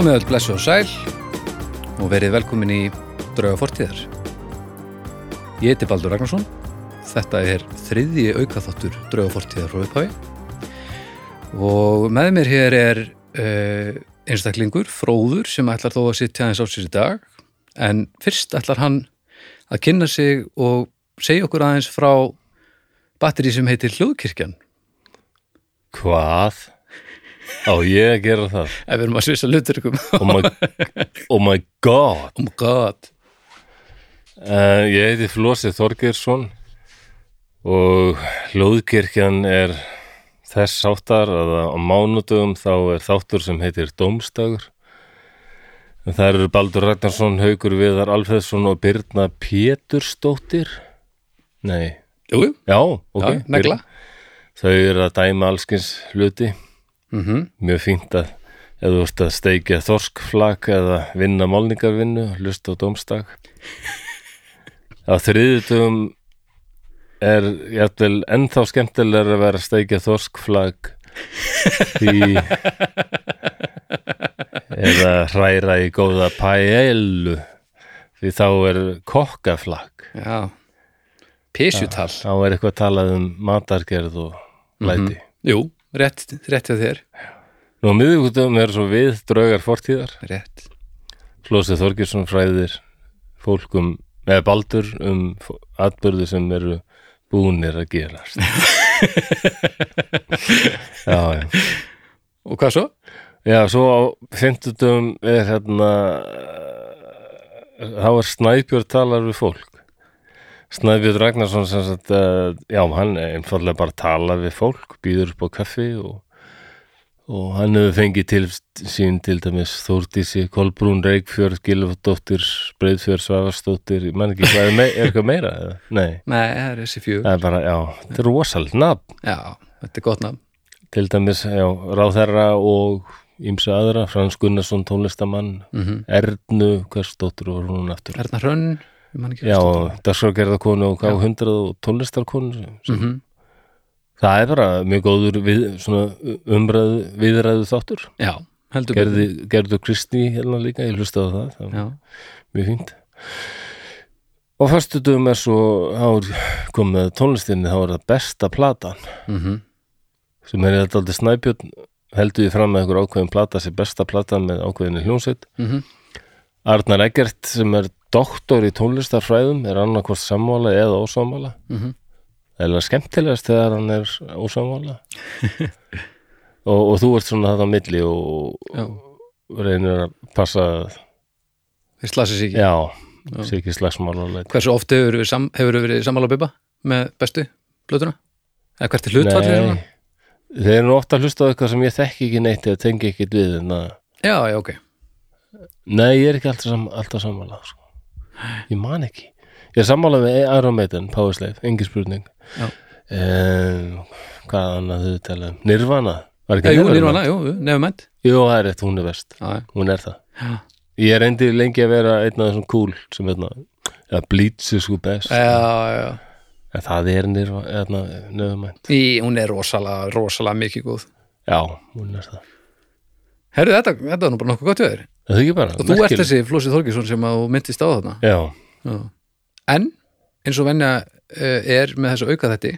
Komið öll blessu og sæl og verið velkomin í Drauga fortíðar. Ég heiti Baldur Ragnarsson. Þetta er þriðji aukaþáttur Drauga fortíðar frá upphafi. Og með mér hér er uh, einstaklingur, fróður, sem ætlar þó að sitja aðeins á sér í dag. En fyrst ætlar hann að kynna sig og segja okkur aðeins frá batteri sem heitir Hljóðkirkjan. Hvað? Á ég gera það? Ef við erum að svissa luturkum. Oh my, oh my god oh my god. uh, Ég heiti Flósi Þorgeirsson og hljóðkirkjan er þess áttar að á mánudögum þá er þáttur sem heitir Dómstagur það eru Baldur Ragnarsson, Haukur Viðar Alfreðsson og Birna Pétursdóttir Nei, Jú, já, ok Já, negla. Þau eru að dæma allskins hluti Mm mjög fínt að ef þú ert að steikja þorskflak eða vinna málningarvinnu, hlusta á dómstag á þriðutugum er jæfnvel ennþá skemmtilegur að vera að steikja þorskflak í eða hræra í góða paellu. Því þá er kokkaflak. Já. Písjutal. þá er eitthvað talað um matargerð og læti. Jú, rétt, rétt hjá þér. Nú á miðvíkutum er svo við draugar fortíðar Rétt. Flósið Þorgjursson fræðir fólkum, eða baldur um atburði sem eru búnir að gerast Já, já Og hvað svo? Já, svo á fimmtudum er hérna þá er Snæbjörn talar við fólk Snæbjörn Ragnarsson sem sagt, uh, já, hann einfallega bara talar við fólk, býður upp á kaffi og, og hann hefur fengið til sín til dæmis Þórdísi, Kolbrún, Reykfjörð, Gilfadóttir, Breiðfjörð, Svavarsdóttir, ég man ekki hvað er, er eitthvað meira, eða? Nei, Nei, það er þessi fjögur. það er bara, já, þetta er rosalega nafn, Já, þetta er gott nafn. til dæmis, já, Ráðherra og ímsa aðra, Frans Gunnarsson, tónlistamann, Mm Ernu, hvers dóttur var hún aftur? Erna Hrönn, ég. Já, dagskrárgerðarkonu og hvað hundrað og tónlistarkonu. Mm Það er bara mjög góður við, umræðu, viðræðu þáttur. Já, Gerði, gerðu Kristný hérna líka, ég hlustaði á það, það mjög fínt. Og fyrstu dögum er svo, komið tónlistinni, þá er það besta platan, mm sem er þetta aldrei snæpjörn, heldur við fram með einhver ákveðin plata sem besta platan með ákveðinni hljónsveit. Mhm. Arnar Eggert sem er doktor í tónlistarfræðum er annarkvort sammála eða ósammála. Mhm. eða skemmtilegast þegar hann er ósammála og, og þú ert svona þetta á milli og já. reynir að passa Þeir slasið sig ekki. já, sé ekki slagsmála og. Hversu oft hefur verið, sam, hefur verið sammála bibba með bestu blötuna? Eða hvert er hlutfallið svona? þeir eru ofta að hlusta á eitthvað sem ég þekki ekki neitt eða tengi ekkit við Já, já, ok. nei, ég er ekki alltaf, sam, alltaf sammála sko. Ég man ekki ég er sammála með Iron Maiden, Power Slave engin spurning Já. en, hvað annað þau tala um Nirvana, var Já, ekki jú, Nirvana? jú, jú, nefum mænt. Jú, það er rétt, hún er best, Já, já. hún er það Já, Ég er reyndi lengi að vera einn af þessum cool sem hérna, eða Bleach er sko best já, já. en það er hérna, nöðumænt Í, hún er rosalega, rosalega mikið góð. Já, hún er það Herru, þetta, þetta er nú bara nokkuð gott við þér. Það er ekki bara, Og þú ert þessi Flósið Þorgesson sem að myndist á þarna. Já, Já. En eins og venja uh, er með þessu auka þetta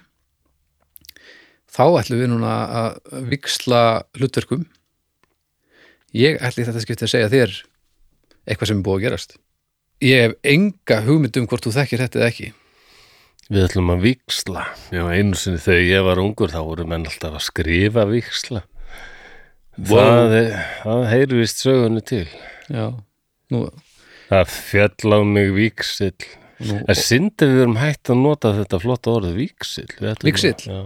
þá ætlum við núna að viksla hlutverkum. Ég ætli þetta skipti að segja þér eitthvað sem er búið að gerast. Ég hef enga hugmynd um hvort þú þekkir þetta eða ekki. Við ætlum að viksla Já, einu sinni þegar ég var ungur þá voru menn alltaf að skrifa viksla Það, er, það heyri vist sögunni til. Já, nú, Það fjall á mig víksill En syndi við erum hægt að nota þetta flotta orðið víksill Við að- Já,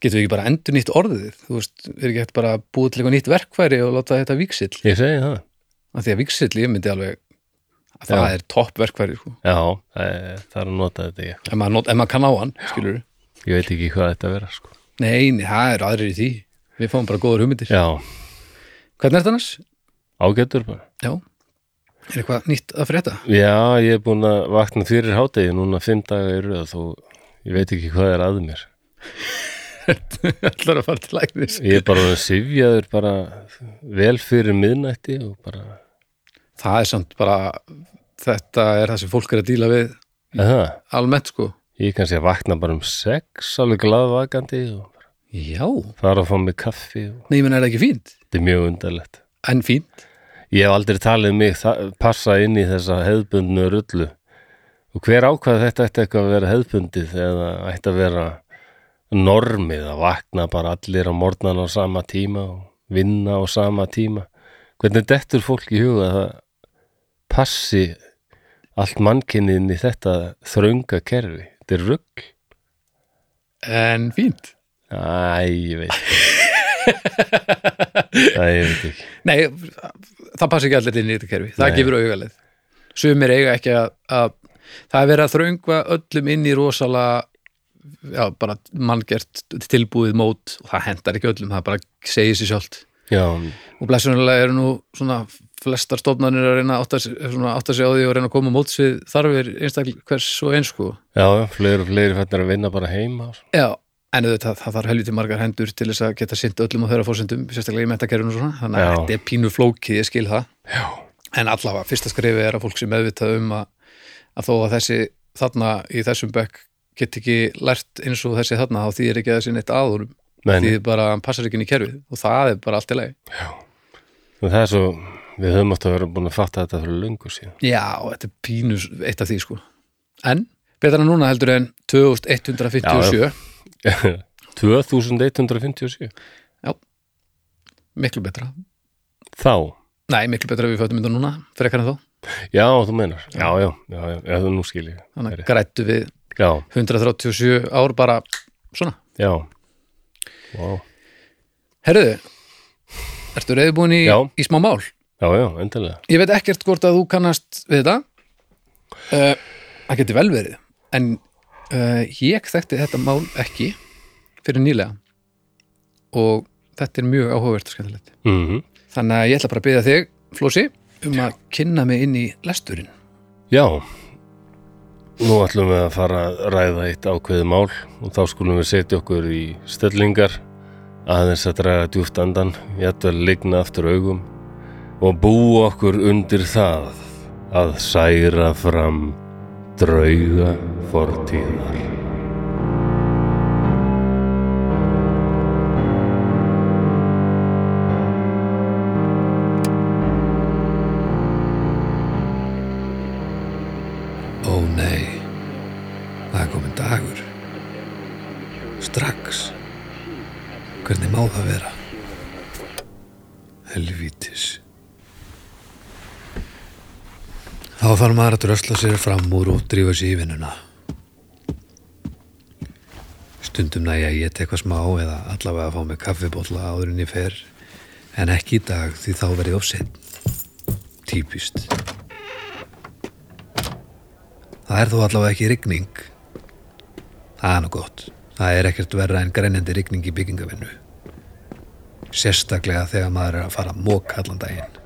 getum við ekki bara endur nýtt orðið þú veist, er ekki hægt bara að búið til eitthvað nýtt verkfæri og láta þetta viksill ég segi það. Af því að viksill ég myndi alveg að það Já. er topp verkfæri sko. Já, það er það er að nota þetta eitthvað. Ef maður, not, ef maður kann á hann, skilur Ég veit ekki hvað þetta vera sko. Nei, nei, það eru aðrir í því Við fáum bara góður hugmyndir. Já, Hvernig er þetta annars? ágættur bara. Já. Er eitthvað nýtt að frétta? Já, ég er búin að vakna fyrir hádegi. Núna fimm daga í röð og ég veit ekki hvað er að mér. Ætlar að fara til læknis. Ég er bara sifjaður bara vel fyrir miðnætti og bara, það er samt bara þetta er það sem fólk er að díla við eða, almennt sko. Ég kannski að vakna bara um sex, alveg glaðvakandi og já, fara að fá mig kaffi og nei, menn er það ekki fínt? Þetta er mjög undarlegt. en fínt, Ég hef aldrei talið mig passa inn í þessa hefðbundnu rullu. Og hver ákvað þetta ætti eitthvað að vera hefðbundið eða ætti að vera normið að vakna bara allir á morgnan á sama tíma og vinna á sama tíma? Hvernig dettur fólk í huga að það passi allt mannkinnin í þetta þrönga kerfi? Þetta er rugg en fínt Æ, ég veit Æ, ég veit ekki. Nei, það passi ekki allir inn í þetta kerfi. Það Nei. gefur augalið. Sumir eiga ekki að, að það er verið að þröngva öllum inn í rosalega já, bara manngert tilbúið mót og það hendar ekki öllum, það bara segir sér sjálft. Já, og blessunarlega eru nú svona flestar stofnanir að reyna að átta, sig- á því og reyna að koma móts við þarfir einstakl hvers og eins sko. Já, fleiri og fleiri fættir að vinna bara heima. Já, en auðvitað það þarf helviti margar hendur til þess að geta sint öllum og þeirra fórsendum, sérstaklega í metakerfinu og svona, þannig að Já. þetta er pínu flókið, ég skil það. Já, En allavega, fyrsta skrifi er að fólk sem meðvitað um að, að þó að þessi þarna í þessum bekk get ekki lært eins og þessi þarna, þá þýðir ekki að þessi neitt aðurum, menn þýðir bara passar ekki inn í kerfið og það er bara allt í lagi. það er svo við höfum átt að vera búin að fatta þetta fyrir löngu síðan Já, þetta er pínu eitt af því sko. En, betra núna heldur en 2157, 2157 miklu betra. Þá, Nei, miklu betra að við fötum mynda núna, fyrir ekkar en þó. já, þú meinar Já, já, já, já, já nú skil ég Þannig grættu við Já, 137 ár bara svona. já Vá, Herðu, ertu reyðbúin í, Já. í smá mál? já, já, endilega Ég veit ekkert hvort að þú kannast við þetta. Uh, það geti vel verið. En uh, ég þekkti þetta mál ekki fyrir nýlega. Og þetta er mjög áhugavert og skemmtilegt. mm Þannig að ég ætla bara að byggja þig, Flósi, um að kynna mig inn í lesturinn. Já Nú ætlum við að fara að ræða eitt ákveðið mál og þá skulum við setja okkur í stellingar aðeins að draga djúft andan jætvel ligna aftur augum og búa okkur undir það að særa fram drauga fortíðar. Þarf maður að drösla sér fram úr og drífa sér í vinnuna. Stundum næja ég tek eitthvað smá eða allavega að fá mig kaffibólla áður en ég fer en ekki í dag því þá verið ofsett. Típist. Það er þó allavega ekki rigning. Það er nú gott. Það er ekkert verra en greinjandi rigning í byggingavinnu. Sérstaklega þegar maður er að fara að móka allan daginn.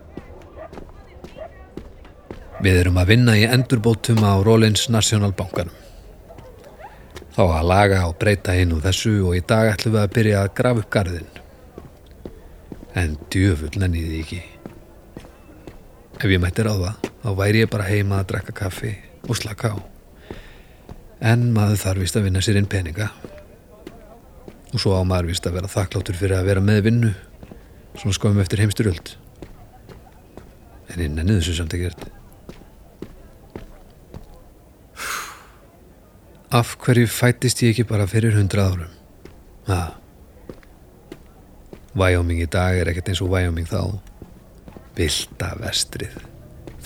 Við erum að vinna í endurbótum á Rollins National Bankanum. Þá að laga og breyta inn úr þessu og í dag ætlum við að byrja að grafa upp garðinn. En djöfull nenni því ekki. Ef ég mætti ráða, þá væri ég bara heima að drekka kaffi og slaka á. En maður þarf vist að vinna sér inn peninga. Og svo á maður vist að vera þakkláttur fyrir að vera með vinnu, svona skoðum eftir heimstyrjöld. En ég nenni þessu samt ekkert. Af hverju fættist ég ekki bara fyrir hundrað árum? Ha. Væjóming í dag er ekkert eins og Væjóming þá. Vilda vestrið.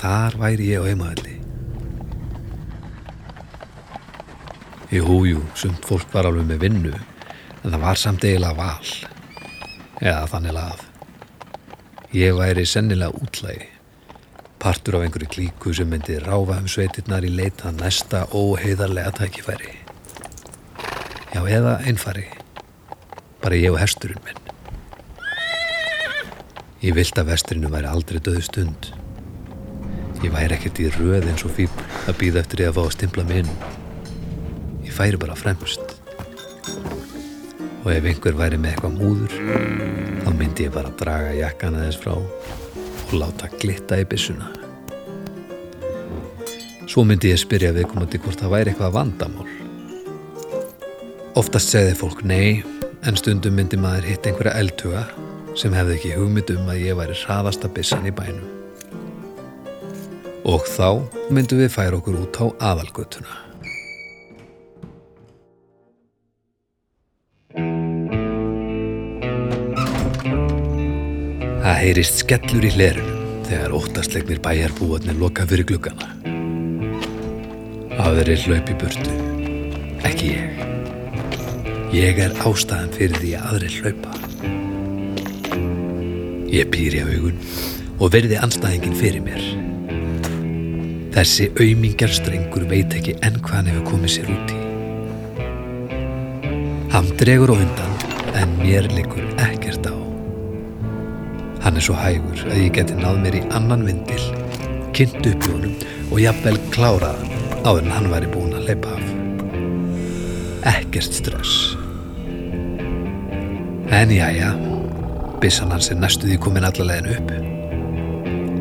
Þar væri ég á heimaðalli. Jú, jú, sumt fólk var alveg með vinnu, en það var samt eiginlega val. Eða þannig lað. Ég væri sennilega útlægi. Partur af einhverju klíku sem myndi ráfa um sveitirnar í leita næsta óheiðarlega tækifæri. Já, eða einfari. Bara ég og hesturinn minn. Ég vilt að vestrinu væri aldrei döðu stund. Ég væri ekkert í röð eins og fíbl að býða eftir ég að fá að stimpla mig inn. Ég færi bara fremst. og ef einhver væri með eitthvað múður þá myndi ég bara draga jakkan aðeins frá og láta glitta í byssuna. Svo myndi ég spyrja viðkomandi hvort það væri eitthvað vandamál. Oftast segði fólk nei en stundum myndi maður hitt einhverja eldhuga sem hefði ekki hugmynd um að ég væri hraðasta byssan í bænum. Og þá myndum við færa okkur út á aðalgötuna Það heyrist skellur í hlerunum þegar óttaslegnir bæjarbúarnir loka fyrir gluggana. Aðrir hlaup í burtu. Ekki ég. Ég er ástæðan fyrir því að aðrir hlaupa. Ég pýri á augun og verði anstæðingin fyrir mér. Þessi aumingjar strengur veit ekki enn hvað hann hefur komið sér út í. Hann dregur á undan en mér likur ekkert er svo hægur að ég geti náð mér í annan vindil, kynnt upp í honum og jafnvel kláraðan áður en hann væri búin að leipa af. Ekkert stress. En jæja, byssan hans er næstuði komin allalegin upp.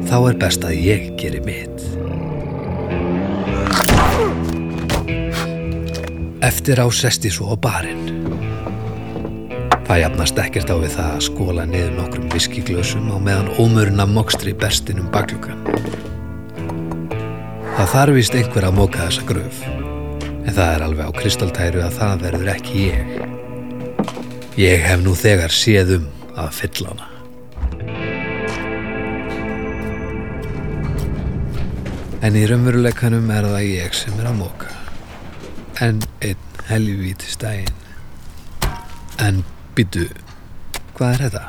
Þá er best að ég geri mitt. Eftir á sesti svo á barinn. Það jafnast ekkert á við það að skóla niður nokkrum viskiglösum á meðan ómurinn af mokstri bestin um baklukan. Það þarf vist einhver að móka þessa gröf, en það er alveg á kristaltæru að það verður ekki ég. Ég hef nú þegar séð um að fylla hana. En í raunveruleikanum er það ég sem er að móka. En einn helvíti stægin. En Býtu, hvað er þetta?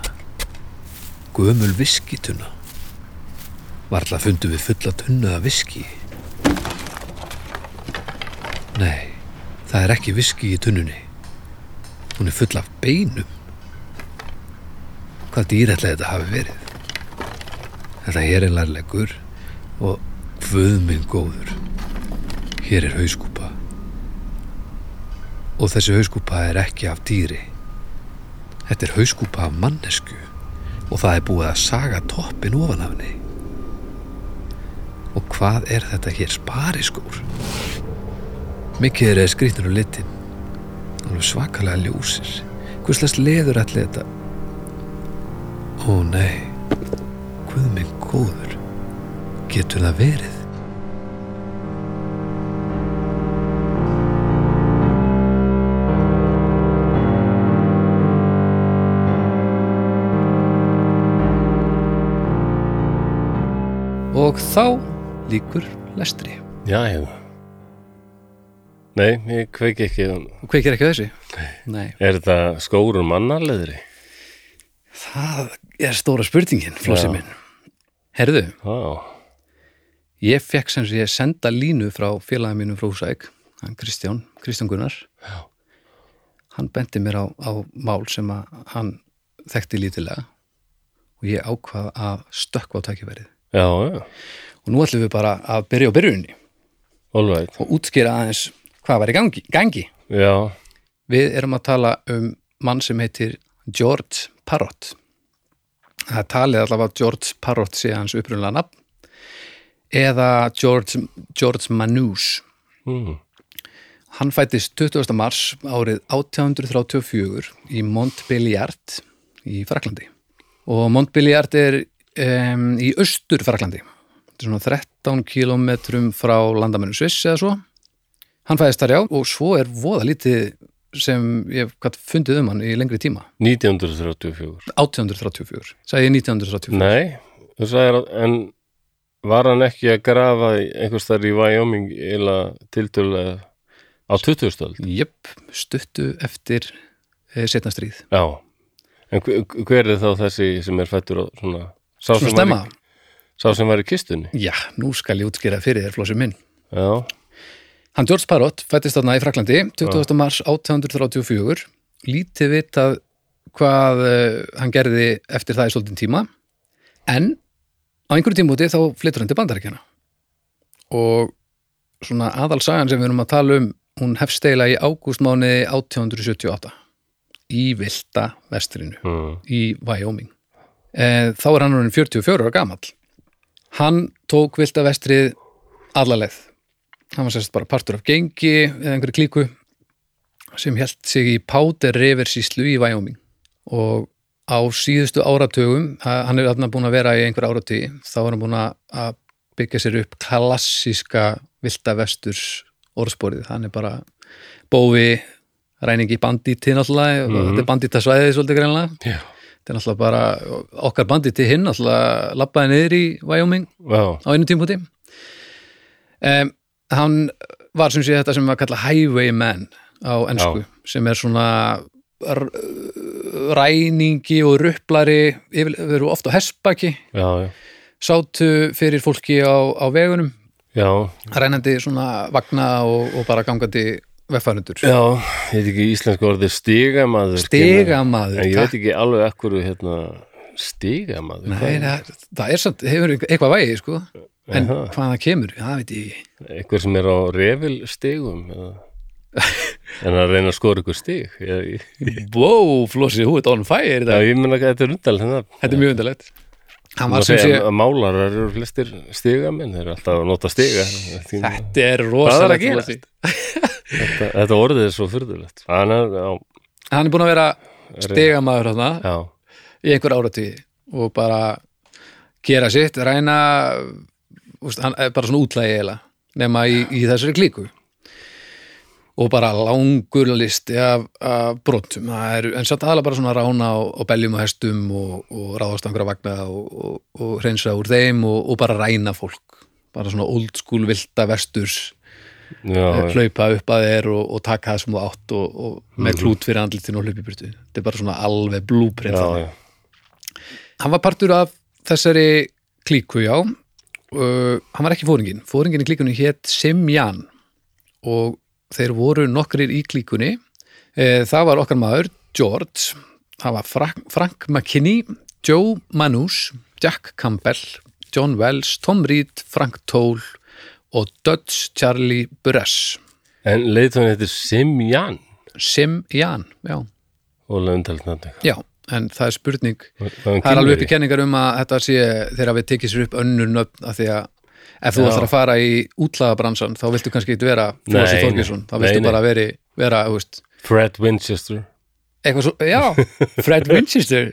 Gömul viskitunna. Varla fundu við fulla tunnu af viski. Nei, það er ekki viski í tunnunni. Hún er full af beinum. Hvað dýrætlega þetta hafi verið? Þetta hér er lærlegur og hvöðminn góður. Hér er hauskúpa. Og þessi hauskúpa er ekki af dýri. Þetta er hauskúpa af mannesku og það er búið að saga toppin ofan af henni. Og hvað er þetta hér spariskór? Mikið er eða skrýtnur og litin. Alveg svakalega ljósir. Hvers leður allir þetta? Ó nei, hvað minn góður? Getur það verið? Líkur lestri. Já, já. Nei, ég kveiki ekki. Þú kveikir ekki á þessu? Nei. Er þetta skórun mannarleðri? Það er stóra spurningin, flósið minn. Herðu, Já. ég fekk sem sé senda línu frá félagið mínum frá Húsæk, hann Kristján, Kristján Gunnar. Já. Hann benti mér á, á mál sem að hann þekkti lítilega og ég ákvað að stökkva á tækifærið. Já, já. Og nú ætlum við bara að byrja á byrjunni right. og útskýra aðeins hvað var í gangi. gangi. Við erum að tala um mann sem heitir George Parrott. Það talið allavega George Parrott sé hans upprunlega nafn eða George, George Manous. mm. Hann fættist 20. mars árið 1834 í Montbéliard í Fraklandi. Og Montbéliard er um, í austur Fraklandi. Svona 13 kilometrum frá landamennu Sviss eða svo. Hann fæðist þar já og svo er voða lítið sem ég fundið um hann í lengri tíma. 1934. 1834. Sæði ég 1934? Nei, þú sagðir að, en var hann ekki að grafa einhvers þar í Wyoming eða tiltölulega á 20. stöld? Jöpp, stuttu eftir e, setna stríð. Já. En hver, er þá þessi sem er fættur á svona... Svona stemma? Sá sem var í kistunni? Já, nú skal ég útskýra fyrir þér flósið minn. Já, Hann George Parrott fættist þarna í Fraklandi 20. mars 1834 lítið vitað hvað uh, hann gerði eftir það í svolítinn tíma en á einhverju tímúti þá flyttur hann til bandarækjana og svona aðalsagan sem við erum að tala um hún hefst eiginlega í ágústmániði 1878 í vilda vestrinu mm. í Wyoming. E, þá er hann orðin 44 ára gamall. Hann tók vilda vestrið alla leið. Hann var sérst bara partur af gengi eða einhverju klíku sem held sig í Powder River síslu í Wyoming. Og á síðustu áratugum, að- hann er þarna búin að vera í einhver áratugi, þá er hann búin að- að byggja sér upp klassíska vilda vesturs orðsporið, hann er bara bófi, ræningi bandíti náttúrulega, og þetta er bandítasvæðið svolítið greinlega Já, þetta er náttúrulega bara okkar bandið til hinn náttúrulega labbaði niður í Wyoming já, á einu tímpúti um, hann var sem sé þetta sem var kalla highwayman á ennsku sem er svona ræningi og rupplari við erum ofta á já, sátu fyrir fólki á, á vegunum já, rænandi svona vagna og, og bara gangandi veffarundur já, ég veit ekki íslensku orðið stigamaður. stigamaður En ég veit ekki alveg ekkur hérna stigamaður. Nei, það, það er samt, hefur eitthvað vægi sko en Jaha. hvaðan það kemur, það veit ég ekki Eitthvað sem er á refilstigum eða en að reyna að skora ykkur ég, Wow, Flossi, hú er on fire já, ég menna að þetta er undal hérna. þetta er mjög var sem málarar eru flestir stigamenn, þeir eru alltaf að nota stiga. Þetta er rosalegt gerast? Þetta, þetta orðið er svo fyrðulegt. Hann er, já, Hann er búin að vera já, í einhver áratví og bara gera sitt, ræna úst, hann bara svona útlægi nema í, í þessari klíku og bara langur listi af, af brotum. Er, en satt aðalega bara svona rána á, á beljum og hestum og, og ráðast á einhverja vagna og, og, og hreinsa úr þeim og, og bara ræna fólk. Bara svona old school vilda vesturs já, já, hlaupa upp að þér og, og taka það sem þú átt og, og með klút fyrir andlitin og hlaupi burtu þetta er bara svona alveg blúprint hann var partur af þessari klíku, já. Uh, hann var ekki fóringin, fóringin í klíkunni hétt Simjan og þeir voru nokkrir í klíkunni. Uh, það var okkar maður George, það var Frank, Frank McKinney, Joe Manus Jack Campbell, John Wells Tom Reed, Frank Toll og Dutch Charlie Buress En leiðtóðin heitir Simjan Simjan, já, og löndalt nafni. já en það er spurning. Það það er alveg uppi kenningar um að þetta sé þegar við tekið sér upp önnur nöfn af því að ef þú ætlar að fara í útlaðabransan þá viltu kannski ekki vera Flósi nei. Þorgjesson, þá viltu bara veri, vera veist, Fred Winchester. eitthvað svo, já, Fred Winchester.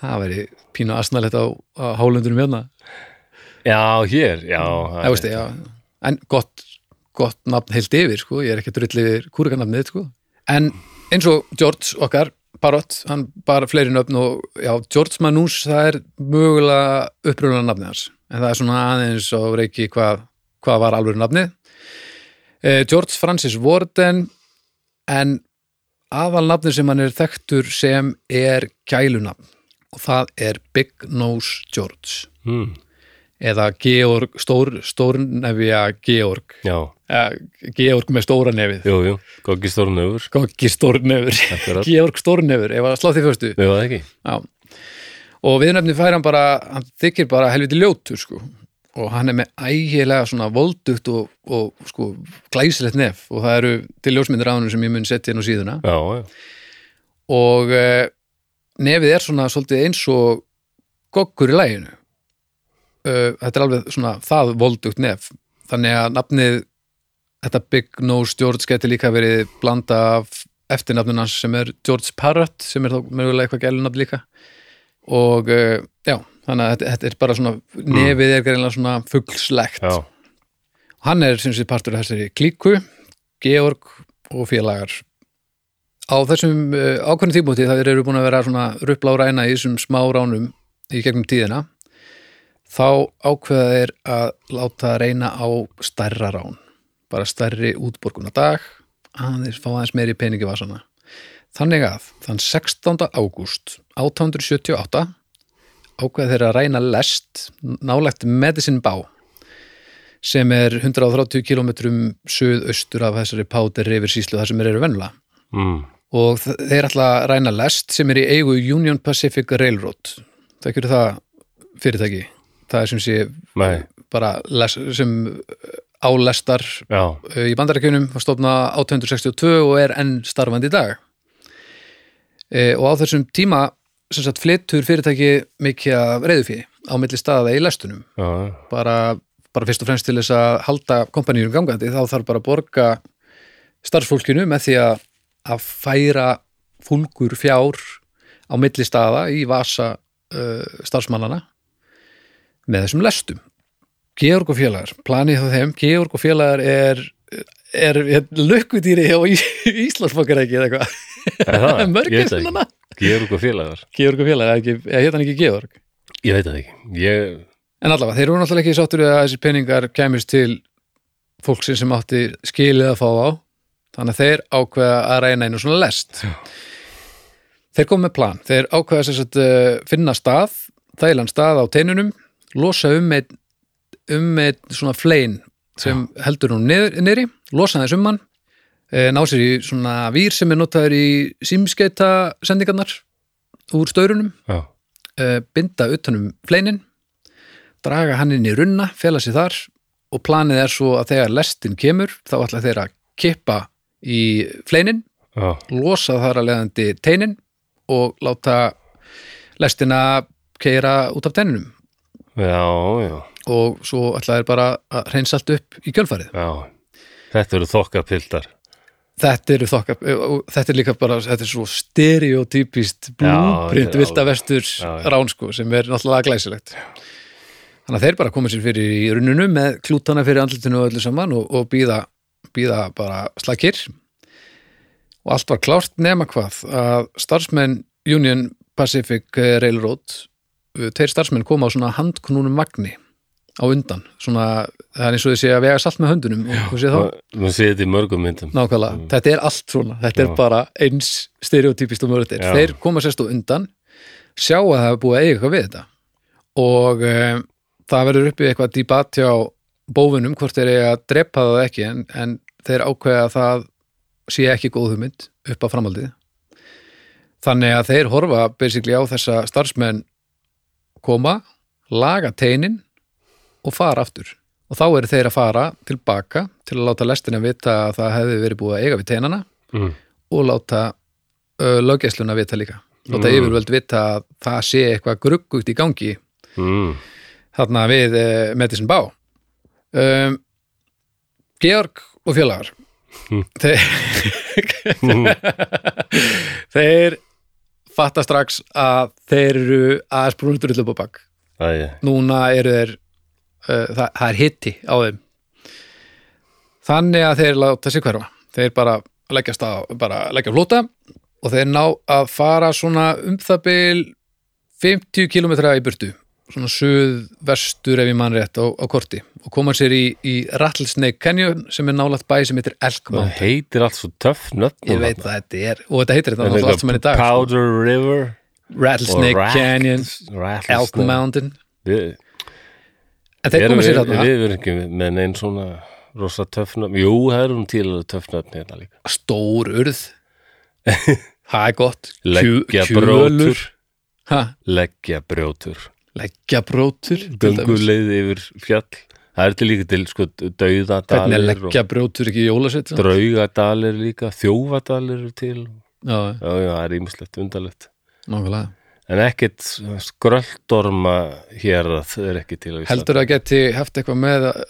Það veri pínu asnalegt á, á hálundunum hérna. Já, hér, já. það veist já, en gott gott nafn heilt yfir, sko, ég er ekki drull yfir kúrikanafnið, sko, en eins og George okkar, Barott hann bara fleiri nöfn og já, George Manus, það er mögulega upprúlega nafnið hans, en það er svona aðeins á reiki hvað, hvað var alveg nafnið. Eh, George Francis Warden en aðal nafnið sem hann er þekktur sem er gælunafn og það er Big Nose George. Mm, eða Georg, stór, stórnefja Georg, já, eh, Georg með stóra nefið. Jú, jú, Goggi Stórnöfur. Goggi stórnefur. Georg stórnefur ef að slá því fyrstu það ekki. Já. Og viðnefni fær hann bara hann þykir bara helviti ljótur sko. og hann er með ægilega svona voldugt og, og sko glæsilegt nef. Og það eru til ljósmyndir af hann sem ég mun setja inn á síðuna. Já, já, og eh, nefið er svona svolítið eins og goggur í læginu uh, þetta er alveg svona það voldugt nef. Þannig að nafnið þetta Big Nose George geti líka verið blanda af eftirnafnun hans sem er George Parrott sem er þá mögulega eitthvað gælunafn líka og uh, já, þannig að þetta, er bara svona nefið er greinlega svona fuglslegt. Já, hann er sem sé partur af þessari klíku Georg og félagar. Á þessum uh, ákveðnum tímúti það eru búin að vera svona ruppla á ræna í þessum smá ránum í gegnum tíðina þá ákveða þeir að láta reyna á stærra rán. Bara stærri útborgun á dag aðeins fá aðeins meiri peningi vasana þannig að þann 16. ágúst 1878 ákveða þeir að ræna lest nálægt Medicine Bow sem er 130 kilometrum suðaustur af þessari Powder River síslu þar sem þeir eru venla mm, og þeir ætla að ræna lest sem er í eigu Union Pacific Railroad. Það ekki það fyrirtæki? Það er sem sé nei, bara les, sem álestar já, í bandarækjunum var stofna 1862 og er enn starfandi í dag e, og á þessum tíma sagt flyttur fyrirtæki mikið af reyðufíði á milli staða í lestunum. Já, bara, bara fyrst og fremst til þess að halda kompanýrum gangandi þá þarf bara að borga starfsfólkinu með því að, að færa fúlgur fjár á milli staða í vasa uh, starfsmannana með þessum lestum. Georg og félagar, planið á þeim Georg og félagar er er, er lukkudýri á Ís Íslandsbankaræki eða eitthvað mörgir svona Georg og félagar. Georg og félagar, eða hétt hann ekki Georg? Ég veit það ekki. Ég, En allavega, þeir eru náttúrulega ekki sáttur að þessi peningar kæmist til fólksinn sem átti skilið að fá á þannig að þeir ákveða að reyna einu svona lest. Já. Þeir komu með plan, þeir ákveða sem sagt uh, finna stað, þægilegan stað á teinunum, losa um eitt, um eitt svona flein sem heldur hún niður, niðri losa þess um hann ná sér í svona vír sem er notaður í símskeita sendingarnar úr staurunum. Já, uh, binda utanum fleinin draga hann inn í runna, fela sig þar og planið er svo að þegar lestin kemur þá ætla þeir að kippa í fleinin, já, losa þar að leiðandi teinin og láta lestina keira út af teininum. Já, já, og svo ætla þeir bara að hreinsa allt upp í kjölfarið. já. Þetta eru þokkapildar Þetta eru þokka, þetta er líka bara, þetta er svo stereotypist blúprint já, vilda vestur já, já. ránsko sem er náttúrulega glæsilegt. Þannig að þeir bara koma sér fyrir í runnunu með klútana fyrir andlutinu og öllu saman og, og býða, býða bara slakir og allt var klárt nema hvað að starfsmenn Union Pacific Railroad tveir starfsmenn koma á svona handknúnum magni á undan, svona það er eins og þið sé að vega salt með höndunum og hvað sé þá? Sé þetta í mörgum myndum. Nákvæmlega, þetta er allt svona. Þetta er Já. bara eins stereotypist og mörgur Já. þeir koma sérst og undan sjá að það er búið að eiga eitthvað við þetta. Og um, það verður uppi eitthvað dýbat hjá bófunum hvort þeir eiga að drepa það ekki en, en þeir ákveða að það sé ekki góð hugmynd upp á framhaldið. Þannig að þeir horfa basically á þessa starfsmenn koma, laga teinin og fara aftur og þá eru þeir að fara tilbaka til að láta lestina vita að það hefði verið búið að eiga við teinana mm. og láta uh, löggæsluna vita líka láta Mm. yfirvöld vita að það sé eitthvað gruggugt í gangi Mm. þarna við uh, Medicine Bá um, Georg og félagar Mm. þeir Mm. þeir fatta strax að þeir eru aðeins brúntur upp á bak Æ, núna eru þeir það, það er hitti á þeim. Þannig að þeir láta sig hverfa. Þeir bara leggjast á bara leggja flóta og þeir ná að fara svona um það bil 50 kilometra í burtu svona suð-vestur ef ég mann rétt á, á korti og koma sér í, í Rattlesnake Canyon sem er nálægt bæ sem heitir Elk það Mountain. heitir allt svo töff nöfn ég veit það þetta er og þetta heitir þetta allt sem er í dag sko. Powder River Rattlesnake Canyon. Elk Mountain. Við, en þeir koma sér þarna. við erum ekki með neinn svona rosa töffnöfn, jú, það eru til töffnöfn hérna líka. Stór urð. Það er gott. Leggja brótur ha, leggja brjótur. Leggja brótur gönguleið yfir fjall. Það er til líka til sko hvernig er dauðadalir og leggja brótur ekki jólasett já, draugadalir líka þjófadalir til. Já, já, já, það er ímislegt undarlegt. Nákvæmlega en ekkert skröldorma hér að það er ekki til á Íslandi. Heldur að geti haft eitthvað með að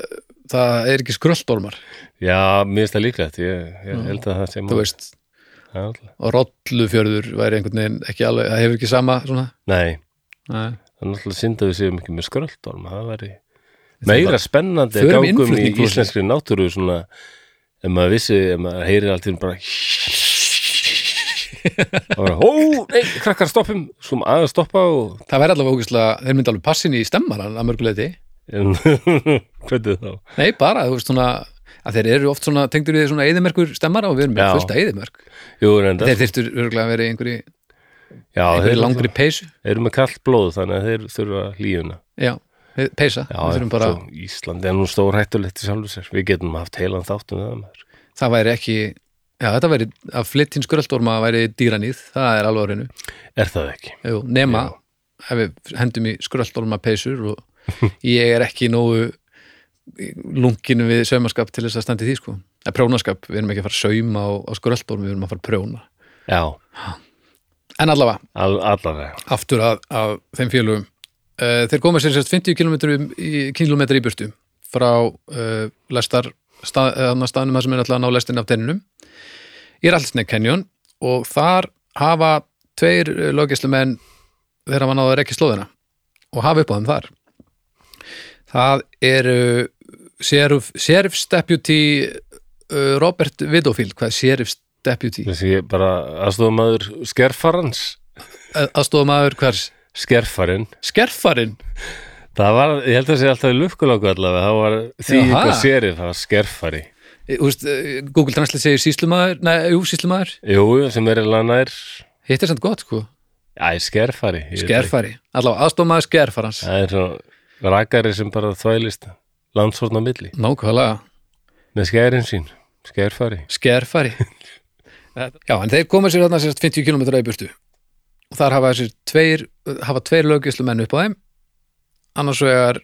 það er ekki skröldormar? Já, mér finnst það líklegt. Ég, ég held að það sé þú veist, alltaf. og rollufjörður væri einhvern veginn ekki alveg, það hefur ekki sama svona, nei, nei, það er náttúrulega synd að við séum ekki með skröldorma það væri meira spennandi að gangum í úr íslenskri náttúru svona, ef maður vissi, ef maður heyrir alltaf bara og bara, ó, nei, krakkar stoppum. Maður aðeins stoppa og það væri allavega ógæslega, þeir myndi alveg passin í stemmaran að mörguleiti, en, hvernig þá? Nei bara, þú veist svona að þeir eru oft svona, tengdur við svona eðimerkur stemmara og við erum með Já. fullt að eðimerk Jú, reynda, þeir þyrftur örgulega að vera í einhverju, já, einhverju þeir langri peysu. eru með kallt blóð þannig að þeir þurfa lífuna já, peysa, Já, við þurfum bara svo Ísland er nú stór hættulegt í sjálfu sér. Við getum haft heilan þáttum við það maður. Það væri ekki já, þetta væri, að flyttin skröldorma væri dýranýð, það er alveg á reynu Er það ekki? Jú, nema ef við hendum í skröldorma peysur og ég er ekki nógu lunginu við saumaskap til þess að standi því sko. Eða prjónaskap, við erum ekki að fara að sauma á, á skröldorma, við erum að fara að prjóna. Já, en allavega, All, allavega. aftur að, að þeim félugum uh, þeir koma sér sérst 50 km í, í burtu frá uh, lestar stað, staðnum þar sem er alltaf að ná lestin af tenninum í Rallsneck Canyon og þar hafa tveir löggislumenn þeirra var náðu að rekja slóðina og hafa upp á þeim þar. Það eru sheriff, sheriff's deputy uh, Robert Widowfield. Hvað er sheriff's deputy? Þessi bara aðstofamaður skerfarans. aðstofamaður hvers? Skerfarinn. skerfarinn? Það var, ég held að það sé alltaf í lukkuláku allavega, það var því eitthvað serið, það var skerfari. Eh, Úst, Google Translate segir síslumæður nei, jú, síslumæður, Jú, sem er eiginlega nær, hitt er samt gott sko. Æ, skerfari. skerfari, allavega aðstofmaður skerfarans. Það er svo rakari sem bara þvælist landsvorn á milli. nákvæmlega, Með skerin sín, skerfari. skerfari. Já, en þeir koma sér þarna sérst 50 km í burtu. Og þar hafa þessir tveir hafa tveir löggislu menn upp á þeim. Annars vegar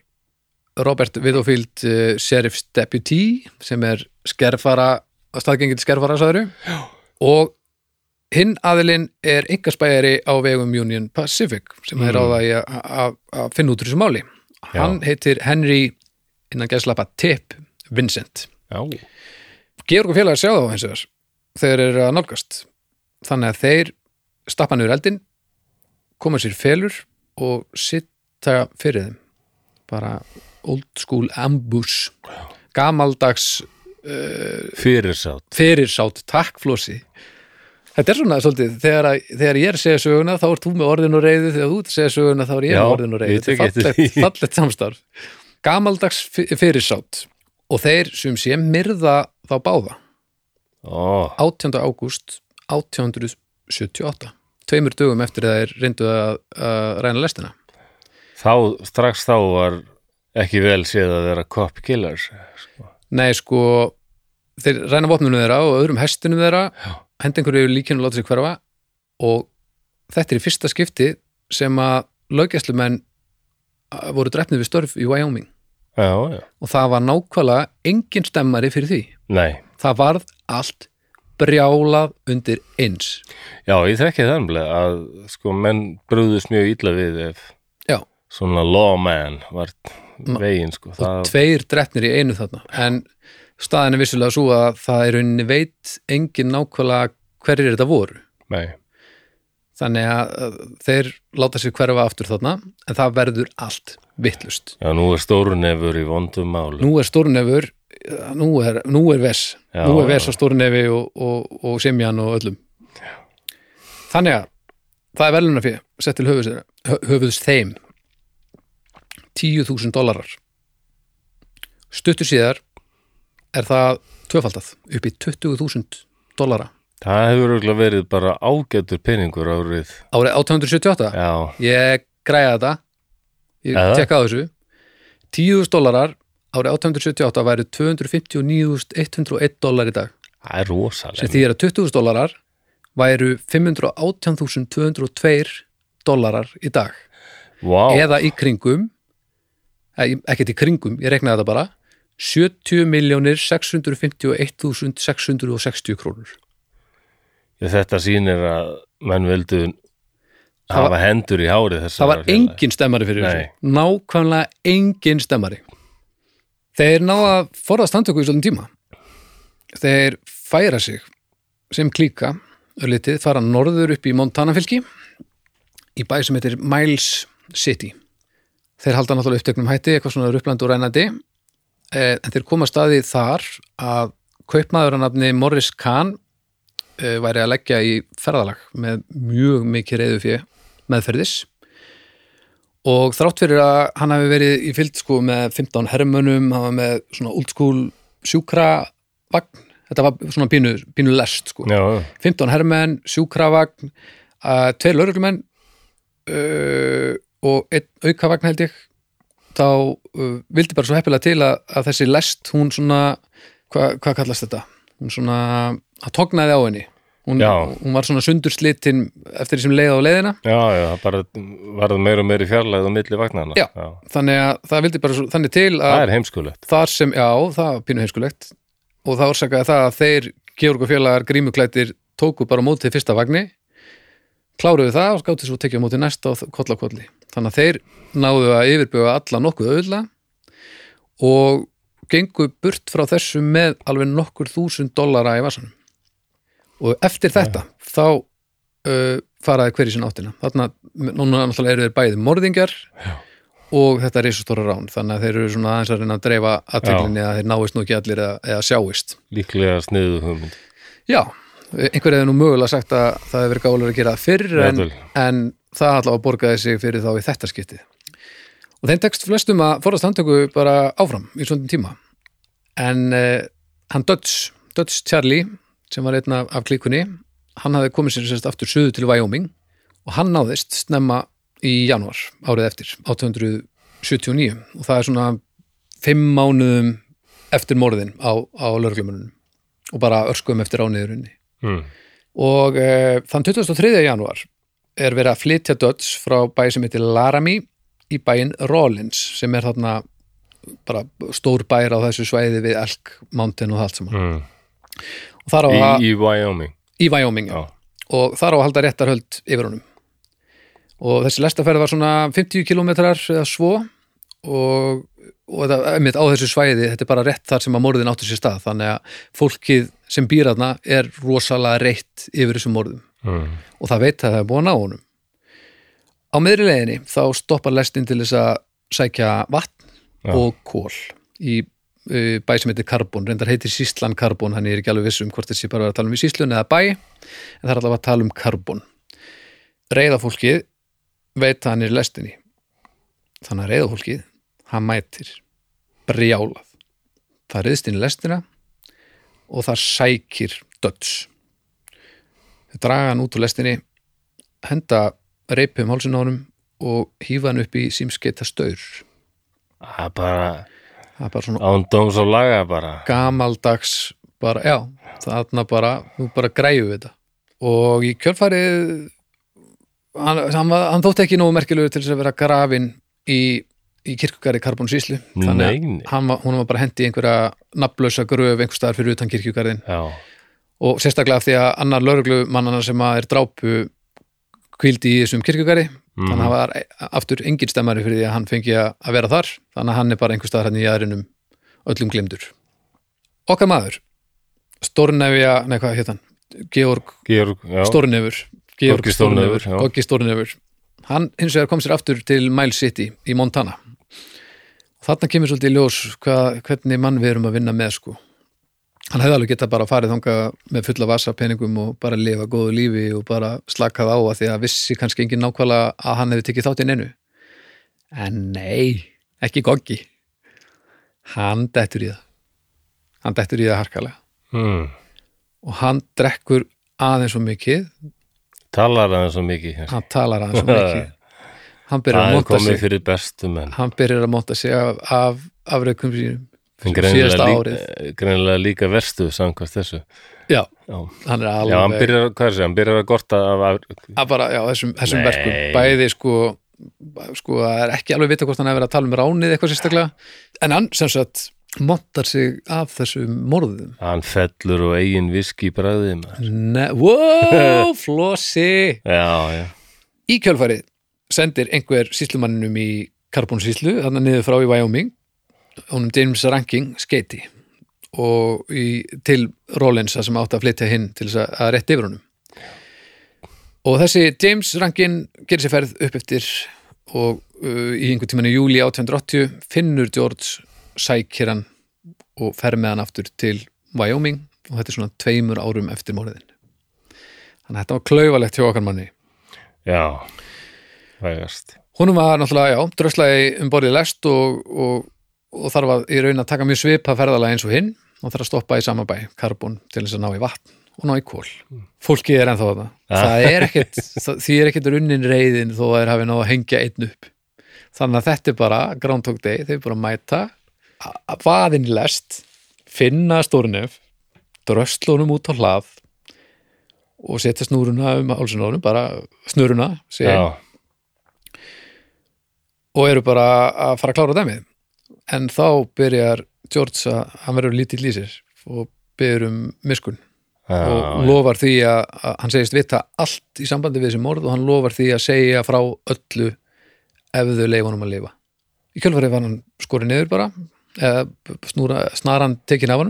Robert Widowfield uh, Sheriff's Deputy sem er skerfara staðgengil skerfara sagður og hinn aðilinn er yngaspæjari á vegum Union Pacific sem er á það að- finna út úr þessu máli. Hann heitir Henry innan gæslappa Tip Vincent. Já, Georg og félagar sjá þá hins vegar þegar þeir eru að nálgast. Þannig að þeir stappa niður eldin koma sér felur og sitta fyrir þeim. Bara old school ambush. Gamaldags fyrirsátt. fyrirsátt takkflósi þetta er svona svolítið þegar, að, þegar ég er að segja söguna þá ert þú með orðin og reyði þegar þú ert að segja söguna þá er ég með orðin og tek þetta er fallegt, því. fallegt samstarf. Gamaldags fy- fyrirsátt og þeir sem sé myrða þá báða. Ó, 18. ágúst 1878 tveimur dögum eftir að þeir reyndu að, að ræna lestina. Þá, strax þá var ekki vel séð að vera cop killers. nei sko þeir ræna vopnunum þeirra og öðrum hestinum þeirra hendi einhverju líkinu láta sig hverfa. Og þetta er í fyrsta skipti sem að löggæslumenn uh, voru drefnið við störf í Wyoming. Já, já. og það var nákvæmlega engin stemmari fyrir því. Nei, það varð allt brjálað undir eins. Já, ég þekki það að sko menn brúðust mjög illa við ef já, svona lawman var veginn sko. og Það, tveir drefnir í einu þarna. En staðin er vissulega svo að það er rauninni veit engin nákvæmlega hverjir þetta voru. Nei, þannig að þeir láta sig hverfa aftur þarna en það verður allt vittlust já, nú er stórunefur í vondum máli. nú er stórnefur nú er, nú er ves. Já, nú er já. á stórnefi og, og, og semjan og öllum. Þannig að það er veluna fyrir sett til höfuðs, höfuðs þeim 10.000 dólarar stuttur síðar er það tvöfaldað upp í 20.000 dólara Það hefur örugglega verið bara ágætur peningur árið. árið 1878 Já, ég græða þetta. Ég tekka á þessu. 10.000 dólarar árið 1878 væri 250.101 dólar í dag. Það er sem rosalega. því er að 20.000 dólarar væru 518.202 dólarar í dag. Vá, eða í kringum ekkert í kringum, ég reknaði þetta bara. 70 miljónir 651.660 krónur. Þetta sýnir að menn vildu Það hafa hendur í hárið þess það var engin stemmari fyrir Nei. þessu nákvæmlega engin stemmari. Þeir ná að forðast handtöku í svolítið tíma. Þeir færa sig sem klíka örlítið, fara norður upp í Montana fylki í bæ sem heitir Miles City þeir halda náttúrulega upptöknum hætti eitthvað svona rupplandi og rænandi eh, en þeir koma staði þar að kaupmaður að nafni Morris Kahn eh, væri að leggja í ferðalag með mjög mikið reyðu fyrir meðferðis. Og þrátt fyrir að hann hafi verið í fyllt sko með 15 hermönum, hann var með svona old school sjúkravagn. Þetta var svona pínu, pínu lest sko. Já, 15 hermenn, sjúkravagn uh, tveir lauruglumenn uh, og einn aukavagn held ég þá uh, vildi bara svo heppilega til að, að þessi lest hún svona, hva, hvað kallast þetta hún svona, að tognaði á henni hún, Já. hún var svona sundurslitin eftir því sem leið á leiðina já, já, það bara varð meira og meira fjarlæð á milli vagnana. Já. þannig að það vildi bara svo, þannig til Það að er heimskulegt. þar sem, já, það var pínu heimskulegt og það orsakaði það að þeir Georg og félagar grímuklættir tóku bara á mótið fyrsta vagni kláruðu það og gáttu svo tekið á móti næsta og kolla kolli þannig að þeir náðu að yfirbuga alla nokkuð auðla og gengu burt frá þessu með alveg nokkur þúsund dollara í vasanum. Og eftir þetta þá uh, faraði hverju sinna áttina. Þarna, núna náttúrulega eru þeir bæði morðingjar Já. og þetta er reisastóra rán. Þannig að þeir eru svona aðeins að reyna að dreifa aðteglinni að þeir náist nú ekki allir eða, eða sjáist. Líklega sniðu hugmynd. Já, einhver hefði nú mögulega sagt að það hefur verið gálega að gera fyrr en, en það allavega borgaði sig fyrir þá í þetta skiptið. Og þeim tekst flestum að forast handtöku bara áfram í svondum tíma. En eh, hann Dutch, Dutch Charlie, sem var einn af, klíkunni, hann hafði komið sér sérst aftur suðu til Wyoming og hann náðist snemma í januar árið eftir, 1879 og það er svona fimm mánuðum eftir morðin á, á lörglumunum og bara örskum eftir ániðurinni mm. og e, þann 23. januar er verið að flytja Dodds frá bæ sem heitir Laramie í bæinn Rollins sem er þarna bara stór bær á þessu svæði við Elk Mountain og allt saman Mm. og þar á Í, að, í Wyoming í Wyoming. Já. og þar á að halda réttarhöld yfir honum og þessi lestaferð var svona 50 kilometrar eða svo og, og þetta, einmitt, á þessu svæði þetta er bara rétt þar sem að morðin áttu sér stað þannig að fólkið sem býr þarna er rosalega reitt yfir þessum morðum mm. og það veit að það er búið að ná honum. Á miðri leiðinni þá stoppar lestin til þess að sækja vatn Já. og kól í uh, bæ sem heitir Karbon, reyndar heitir Síslan Karbon hann er ekki alveg viss um hvort þessi bara var að tala um í Síslun eða bæ, en það er allavega að tala um Karbon. Reyðafólkið veit að hann er lestinni. Þannig að reyðafólkið hann mætir brjálað. Það reyðst inn í lestina og það sækir döds draga hann út úr lestinni henda reipi um hálsinn á honum og hýfa hann upp í símskeita staur. Það er bara það er bara svona ándóms og laga bara. gamaldags bara, já, þarna bara nú bara græju við þetta. Og í kjölfarið hann, hann, hann þótti ekki nógu merkilegur til þess að vera grafin í, í kirkugari Karbon Síslu þannig að hann, hún var bara hendi í einhverja nafnlausa gröf einhver staðar fyrir utan kirkjugarðin Já, og sérstaklega af því að annar lögreglumannana sem að er drápu kvildi í þessum kirkjugarði Mhm. þannig að það var aftur engin stemmari fyrir því að hann fengi að vera þar þannig að hann er bara einhver staðar hann í aðrinum öllum glemdur okkar maður Stórnefja, nei hvað hétt hann? Georg Georg, Stórnefur Georg Stórnefur. Goggi Stórnefur. Hann hins vegar kom sér aftur til Mile City í Montana. Og þarna kemur svolítið í ljós hvað, hvernig mann við erum að vinna með sko hann hefði alveg getað bara farið þanga með fulla vasa peningum og bara lifa góðu lífi og bara slakað á að því að vissi kannski engin nákvæmlega að hann hefði tekið þátt í neinu. En nei, ekki Goggi. Hann dettur í það. Hann dettur í það harkalega. Mm. og hann drekkur aðeins svo mikið. Talar aðeins svo mikið hann talar aðeins svo mikið. Hann byrjar að komið sig. hann byrjar að monta sig af, af afreikum sínum síðasta árið. líka, greinilega líka verstu samkvæmt þessu. Já, Já, hann er já alveg hann byrjar, hvað er þessi, hann byrjar að gorta af, af að bara, já, þessum, þessum verkum. Bæði sko sko, það er ekki alveg vita hvort hann hefur verið að tala um ránið eitthvað sérstaklega. En hann sem sagt montar sig af þessum morðum. Hann fellur og eigin viski í ne wow, flossi Já, já, í kjölfarið sendir einhver síslumanninum í karbónsíslu, þannig niður frá í Wyoming honum James Ranking skeiti og í, til Rollins það sem átti að flytja hinn til þess að, að rétt yfir honum. Og þessi James Rankin gerir sér ferð upp eftir og uh, í einhvern tímann í júli 1880 finnur George sækir hann og fer með hann aftur til Wyoming og þetta er svona tveimur árum eftir morðin. Þannig að þetta var klaufalegt hjá okkar manni. Já Vægast. Húnum var náttúrulega, já, dröslaði um borðið lest og, og, og þarf að í raun að taka mjög svipa ferðalega eins og hinn og þarf að stoppa í sama bæ, karbon til þess að ná í vatn og ná í kól. Fólkið er ennþá þarna. Það er ekkit, það, því er ekkit runnin reyðin þó að þeir hafi náð að hengja einn upp. Þannig að þetta er bara Groundhog Day, þeir bara mæta að vaðin lest, finna stórnef, dröslunum út á hlað og setja snúruna um hálsunónum, bara snuruna, Já, og eru bara að fara að klára dæmið en þá byrjar George að hann verður lítill í sér og byrður um miskun Já, og lofar því að, að hann segist vita allt í sambandi við þessi morð og hann lofar því að segja frá öllu ef þau leifa honum að lifa. Í kjölfarið var hann skorið niður bara eða snúra, snaran tekin af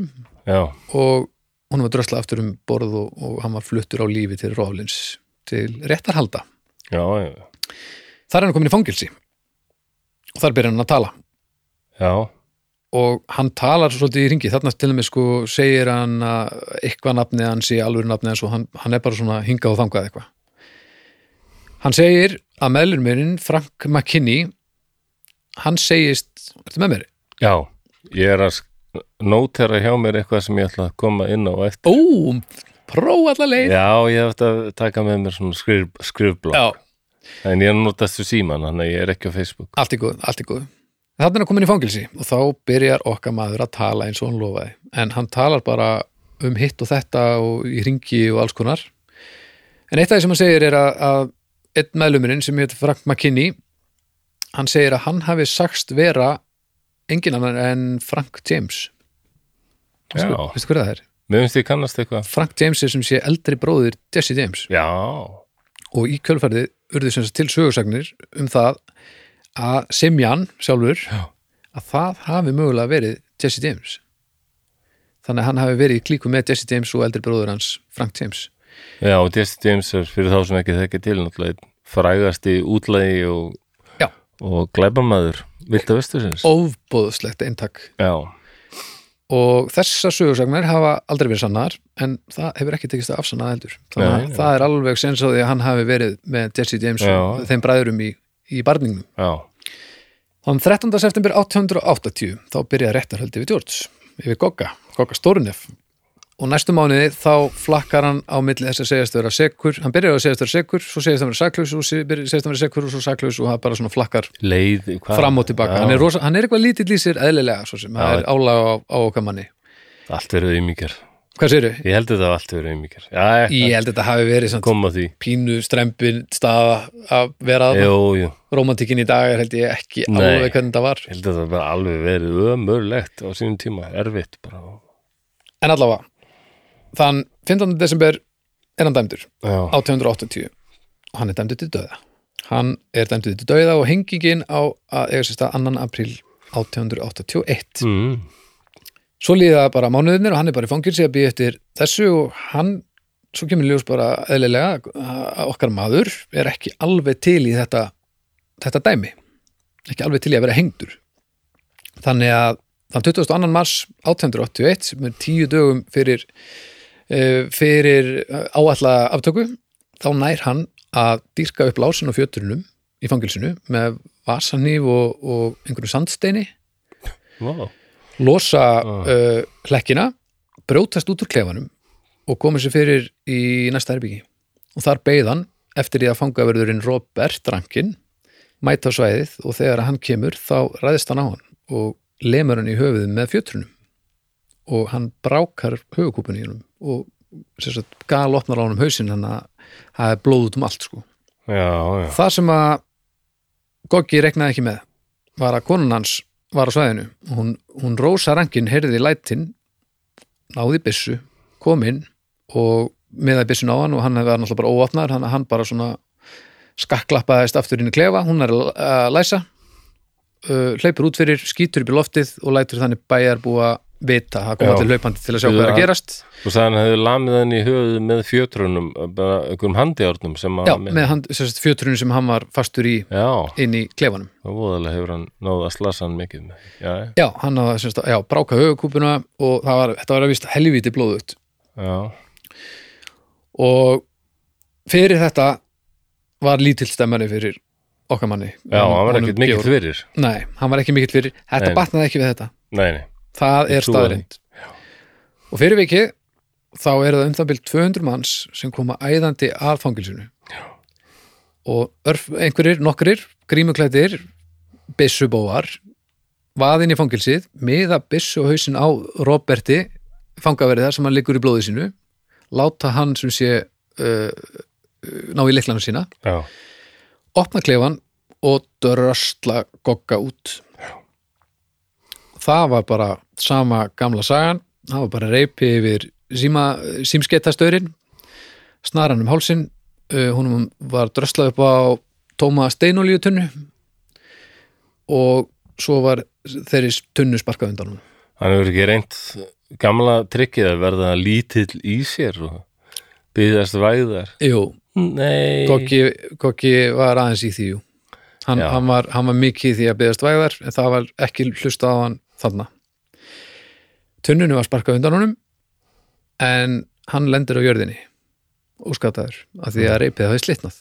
já, og honum var drösla aftur um borð og, og hann var fluttur á lífi til Róflins til réttarhalda. Já, já, þar er hann komin í fangilsi og þar byrjar hann að tala já, og hann talar svolítið í ringi þarna til og með sko segir hann að eitthvað nafnið hann sé alveg nafnið hans og hann, hann er bara svona hingað og þangað eitthvað hann segir að meðlurmurinn Frank McKinney hann segist ertu með mér? já, ég er að nótera hjá mér eitthvað sem ég ætla að koma inn á eftir. Ó, próf alla leið Já, ég ætla að taka með mér svona skrif, skrifblokk. En ég notast við síman, þannig að ég er ekki á Facebook. allt í góð, allt í góð Þannig er hann komin í fangilsi og þá byrjar okkar maður að tala eins og hann lofaði en hann talar bara um hitt og þetta og í ringi og alls konar en eitt af því sem hann segir er að, að einn meðlumurinn sem heit Frank McKinney hann segir að hann hafi sagst vera engin annar en Frank James Já. Veistu veistu hver það er? Mér finnst ég kannast eitthvað. Frank James er sem sé eldri bróðir Jesse James Já, og í kjölfærið urðu sem sagt til sögursagnir um það að Simjan sjálfur Já. að það hafi mögulega verið Jesse James. Þannig að hann hafi verið í klíku með Jesse James og eldri bróður hans Frank James. Já, og Jesse James er fyrir þá sem ekki þekki til, náttúrulega einn frægasti útlægi og, og glæbamaður Vilda Vestursins. óbóðslegt eintak. Já, og þessar sögursagnir hafa aldrei verið sannar en það hefur ekki tekist að afsanna heldur. Þannig að það er alveg sens á því að hann hafi verið með Jesse James og þeim bræðurum í, í barningnum já, Þann 13. september 1880 þá byrjaði réttarhöldi við George yfir Gogga, Gogga Stórunef. Og næstu mánuði þá flakkar hann á milli þess að segjast vera sekur hann byrjaði að segjast vera sekur, svo segjast hann vera saklaus og segjast hann vera sekur og svo saklaus og það bara svona flakkar leið, fram og tilbaka. Hann er, rosa, hann er eitthvað lítill í sér eðlilega það er álag á, á okkar manni. Allt verið auðmíkjar. Hvað segirðu? Ég held að það hafi allt verið auðmíkjar. Já, Ég held að þetta hafi verið því. pínu strempin staða að vera að jú, romantikin í dag er held ég ekki Nei. alveg hvernig það var ég held að það bara alveg verið ömurlegt á sínum tíma, erfitt bara. en allavega þann 15. desember er hann dæmdur Já, 1880 og hann er dæmdur til döða hann er dæmdur til döða og hengingin á að eiga sér stað 2. april 1881 mm, svo líða bara mánuðinir og hann er bara í fangilsi að býja eftir þessu og hann svo kemur ljós bara eðlilega að okkar maður er ekki alveg til í þetta þetta dæmi. Ekki alveg til í að vera hengdur. Þannig að þann 22. mars 1881 sem er tíu dögum fyrir eh, fyrir áalla aftöku þá nær hann að dýrka upp lásin og fjöturunum í fangilsinu með vasanýf og, og einhverju sandsteini. Vá, losa Ah. uh, hlekkina brjótast út úr klefanum og komið sér fyrir í næsta herbyggi og þar beið hann eftir því að fangaverðurinn Robert Rankin mæta á svæðið og þegar hann kemur þá ræðist hann á hann og lemur hann í höfuðið með fjötrunum og hann brákar höfukúpunni í honum og sagt, gal opnar á hann um hausinn hann að það er blóð út um allt sko. já, já, það sem að Goggi reknaði ekki með var að konan hans var á svæðinu. Hún, hún Rósa Rankin heyrði lætin náði byssu, kom inn og miðaði byssun á hann og hann hefði náttúrulega bara óopnar hann, hann bara svona skakklappaðist aftur inn í klefa, hún er að læsa uh, hleypur út fyrir, skýtur upp í loftið og lætur þannig bæjar búa vita, það kom allir hlaupandi til að sjá hvað er að gerast. Og sagði hann hefði lamið hann í höfuð með fjötrunum, bara einhverjum handjárnum sem Já, að með sérst, fjöturinn sem hann var fastur í já, inn í klefanum. Og voðalega hefur hann náð að slasa hann mikið já, Já, hann hafði semst, já, bráka höfukúpuna og það var, þetta var að vist helvíti blóðut já, og fyrir þetta var lítill stemmari fyrir okkar manni. Já, hann var ekkert mikill fyrir. Nei, hann var ekki mikill fyrir, þetta batnaði ekki við þetta. Nei, nei, það er staðrind og fyrir vikið þá eru það um það byrð 200 manns sem koma æðandi að fangilsinu og örf, einhverjir, nokkrir grímuklættir, byssubóar vaðin í fangilsið miða byssu og hausinn á Roberti fangaverið þar sem hann liggur í blóði sínu láta hann sem sé uh, uh, ná í leiklanu sína já, opna klefan og drösla gogga út það var bara sama gamla sagan. Það var bara reypi yfir síma, símskettastörin snaran um hálsin uh, hún var dröslað upp á tóma steinolíutunnu og svo var þeirri tunnu sparkað undan hún Hann hefur ekki reynt gamla trikkið að verða lítill í sér og byggðast væðar. Jú, Nei. Goggi, Goggi var aðeins í því hann, hann, var, hann var mikið í því að byggðast væðar en það var ekki hlusta á hann þarna. Tunnunni var sparkað undan honum en hann lendir á jörðinni óskataður af því að reypið hafi slitnað.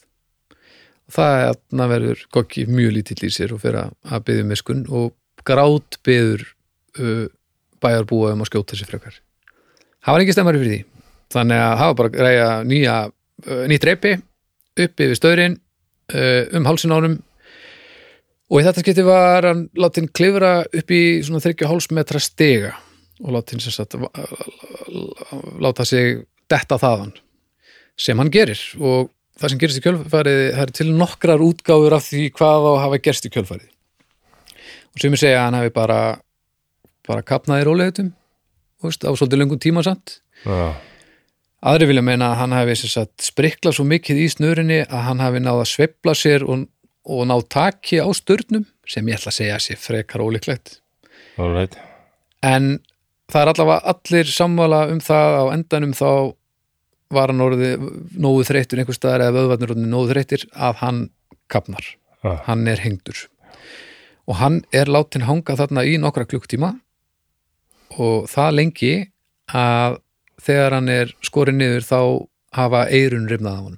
Það er að verður Goggi mjög lítill í sér og fyrir að, byggja miskun og grát byður uh, bæjarbúa um að skjóta sér frekar. Það var ekki stemmari fyrir því þannig að var bara greiða nýja uh, nýtt reypi upp yfir stöðrin uh, um hálsin ánum og í þetta skipti var hann látin klifra upp í svona 30 metra stiga og látin sem sagt láta sig detta þaðan sem hann gerir. Og það sem gerist í kjölfarið það er til nokkrar útgáfur af því hvað á að hafa gerst í kjölfarið. Og sem ég segja hann hafi bara bara kapnaði rólegutum á svolítið löngum tíma samt. Já. Aðri vilja meina að hann hafi spriklað svo mikið í snörinni að hann hafi náð að sveifla sér og, og náð taki á störnum sem ég ætla að segja sé frekar ólíklegt. All right. En það er allavega allir sammála um það á endanum þá var hann orðið nógu þreyttur einhvers staðar eða vöðvarnir orðið nógu þreyttir að hann kapnar. Ah. Hann er hengdur. Og hann er látin hanga þarna í nokkra klukktíma og það lengi að þegar hann er skorið niður þá hafa eirun rifnað af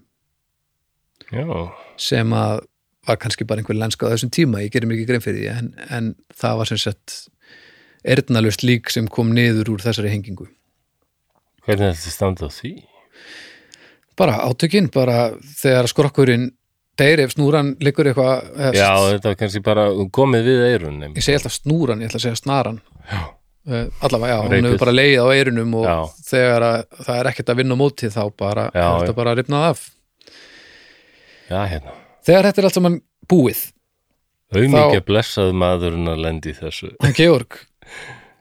Já. sem að var kannski bara einhver lenska á þessum tíma, ég gerir mér ekki grein fyrir því en, en það var sem sett erðnalust lík sem kom niður úr þessari hengingu. Hvernig er þetta standa á því? Bara átökin, bara þegar skrokkurinn deyr ef snúran liggur eitthvað Já, sagt, þetta var kannski bara komið við eirun. ég segi alltaf snúran, ég ætla að segja snaran Já. uh, allavega, já, hún hefur bara leið á eirunum og Já. þegar að, það er ekkert að vinna móti þá bara, Já, þetta bara rifnað af Já, hérna. Þegar þetta er allt saman búið Auðmikið blessað maðurinn að lendi þessu. hann Georg,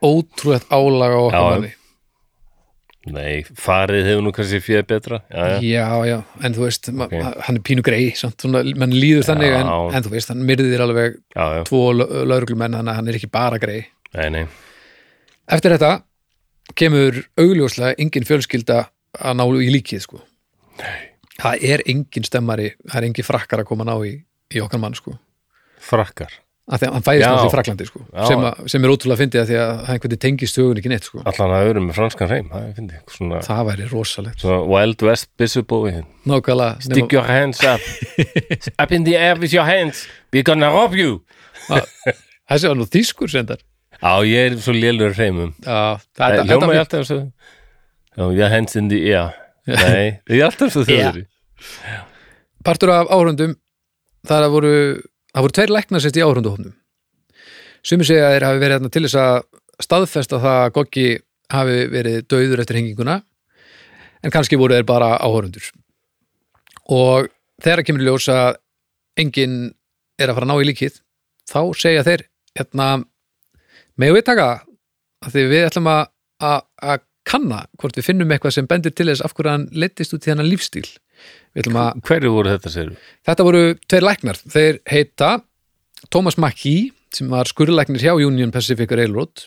ótrúlegt álag á Já, manni Nei, farið hefur nú kannski fyrir betra. Já, já. já, já, en þú veist Ok. okay. hann er pínu grei, mann líður þannig en, Já. en þú veist, hann myrðir alveg Já, já. tvo lauruglumenn, þannig að hann er ekki bara grei Nei, nei. eftir þetta kemur augljóslega engin fjölskylda að ná í líkið sko. Það er engin stemmari það er engin frakkar að koma að ná í, í okkar mann sko. Frakkar. að því að hann fæðist náttúrulega í Fraklandi sko. Sem, að, sem er ótrúlega fyndið að því að það einhvern veginn tengist hugun ekki neitt sko. Allan að öðrum með franskan reym. Það það væri rosalegt Wild West Bissubói. Stick your hands up. up in the air with your hands. We're gonna rob you. þessi var nú þýskur sendar Já, ég er svo lélur Það þetta, hljóma ég alltaf svo. Hands in the air. Nei, ég er alltaf svo þjóður. Partur af áhrundum það voru, það voru tveir læknar sérst í áhrunduhofnum sumi segja að þeir hafi verið til þess að staðfesta það að Goggi hafi verið döður eftir henginguna en kannski voru þeir bara áhörundur og þegar kemur ljós að enginn er að fara að ná í líkið þá segja þeir hérna, megum við taka það? að því við ætlum að, að, að kanna hvort við finnum eitthvað sem bendir til þess af hverju hann leittist út í hennan lífstíl. að Hverju voru þetta, segir Þetta voru tveir læknar. Þeir heita Thomas McKee sem var skurlæknir hjá Union Pacific Railroad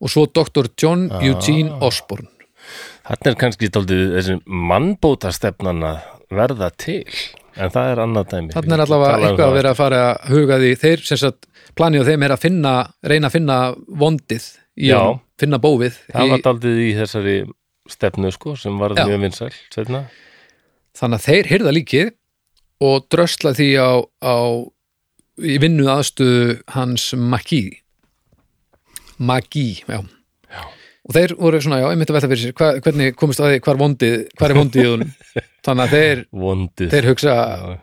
og svo Dr. John Ah. Eugene Osborne. Þannig er kannski daldið þessi mannbóta stefnan að verða til en það er annað dæmi Þannig er allavega Tala um eitthvað að vera að fara að huga því. Þeir sem sagt planið á þeim er að finna, reyna að finna vondið í Já. honum, finna bófið. Það Í, var daldið í þessari stefnu sko sem var Já. mjög vinsæl setna. Þannig að þeir hyrða líkið og drösla því á, á í vinnu aðstöðu hans McKee. McKee, já. Já. og þeir voru svona, já, einmitt að velta fyrir sér hva, hvernig komist að því, hvar vondið hvar er vondið þannig að þeir, Vondið þeir hugsa Já.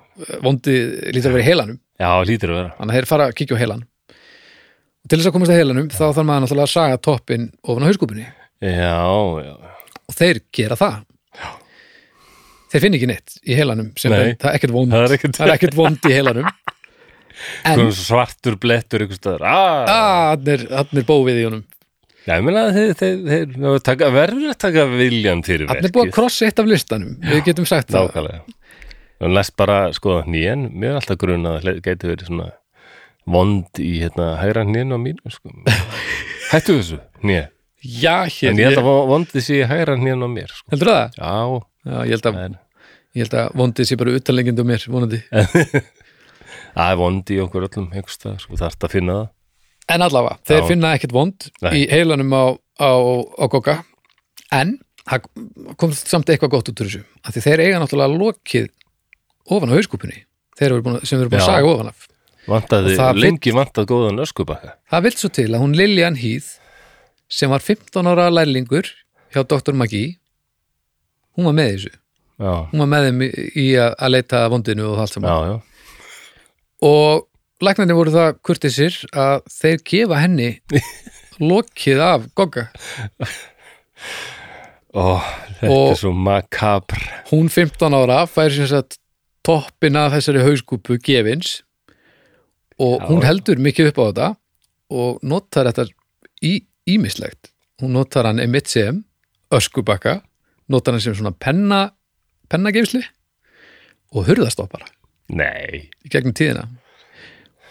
vondið lítur að vera í heilanum Já, lítur að vera þannig að þeir fara að kíkja á heilan og til þess að komast að heilanum þá þarf maður náttúrulega að saga toppin ofan á hauskúpunni Já, já, og þeir gera það já. Þeir finn ekki neitt í heilanum sem Nei. er, það er ekkert vond það er ekkert það er ekkert vond í heilanum en svartur blettur ykkur stöður ah, hann er, hann bófið í honum Já, ég meina að þeir, verður að taka viljan fyrir hann er búið að krossa eitt af listanum við getum sagt það Nákvæmlega. Og næst bara, sko, hnén, mér er alltaf grun að það gæti verið svona vond í hérna hægra hnén á mínu, sko. Hættu þessu, hnén. já, hér, En ég held að vondið sé hægra hnén á mér, sko. heldur það? Já, Já, ég held að, ég held að vondið sé bara utanlengjandi á mér, vonandi það er vond í okkur öllum einhvers staðar, sko, þarft að finna það. En allavega, þeir Já. finna ekkert vond Nei. í heilanum á, á, á Gogga en það kom samt eitthvað gott út úr þessu af því þeir eiga náttúrulega lokið ofan á hauskúpunni þeir eru búin, sem erum búin að saga ofan af Vantaði, það lengi vantað góðan öskubakka. Það vill svo til að hún Lillian Heath sem var 15 ára lærlingur hjá Dr. Magee hún var með þessu Já, hún var með þeim í, að, leita vondinu og allt saman. Já, já. og læknarnir voru það kurtisir að þeir gefa henni lokið af Gogga. Ó, þetta Og- er svo makabr. hún 15 ára fær sem sagt toppin af þessari hauskúpu gefins. Og hún heldur mikið upp á þetta og notar þetta í ímislegt hún notar hann einmitt sem öskubakka notar hann sem svona penna pennageifsli og hurðastoppara Nei, í gegnum tíðina.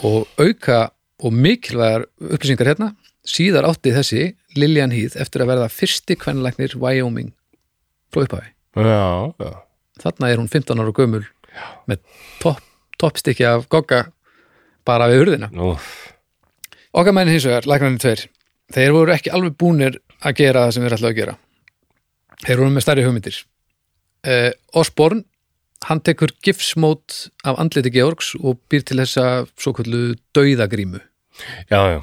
Og auka og mikilvægar upplýsingar hérna. Síðar átti þessi Lillian Heath eftir að verða fyrsti kvenlæknir Wyoming frá upphafi. Já, já. þarna er hún 15 ára gömul með topp, toppstykki af gogga bara við hurðina. Okkar menn hins vegar, læknarnir tveir þeir voru ekki alveg búnir að gera það sem þeir ætlaðu að gera. Þeir voru með stærri hugmyndir uh, Osborn hann tekur gifsmót af andliti Georgs og býr til þessa svo kallu dauðagrímu já, já.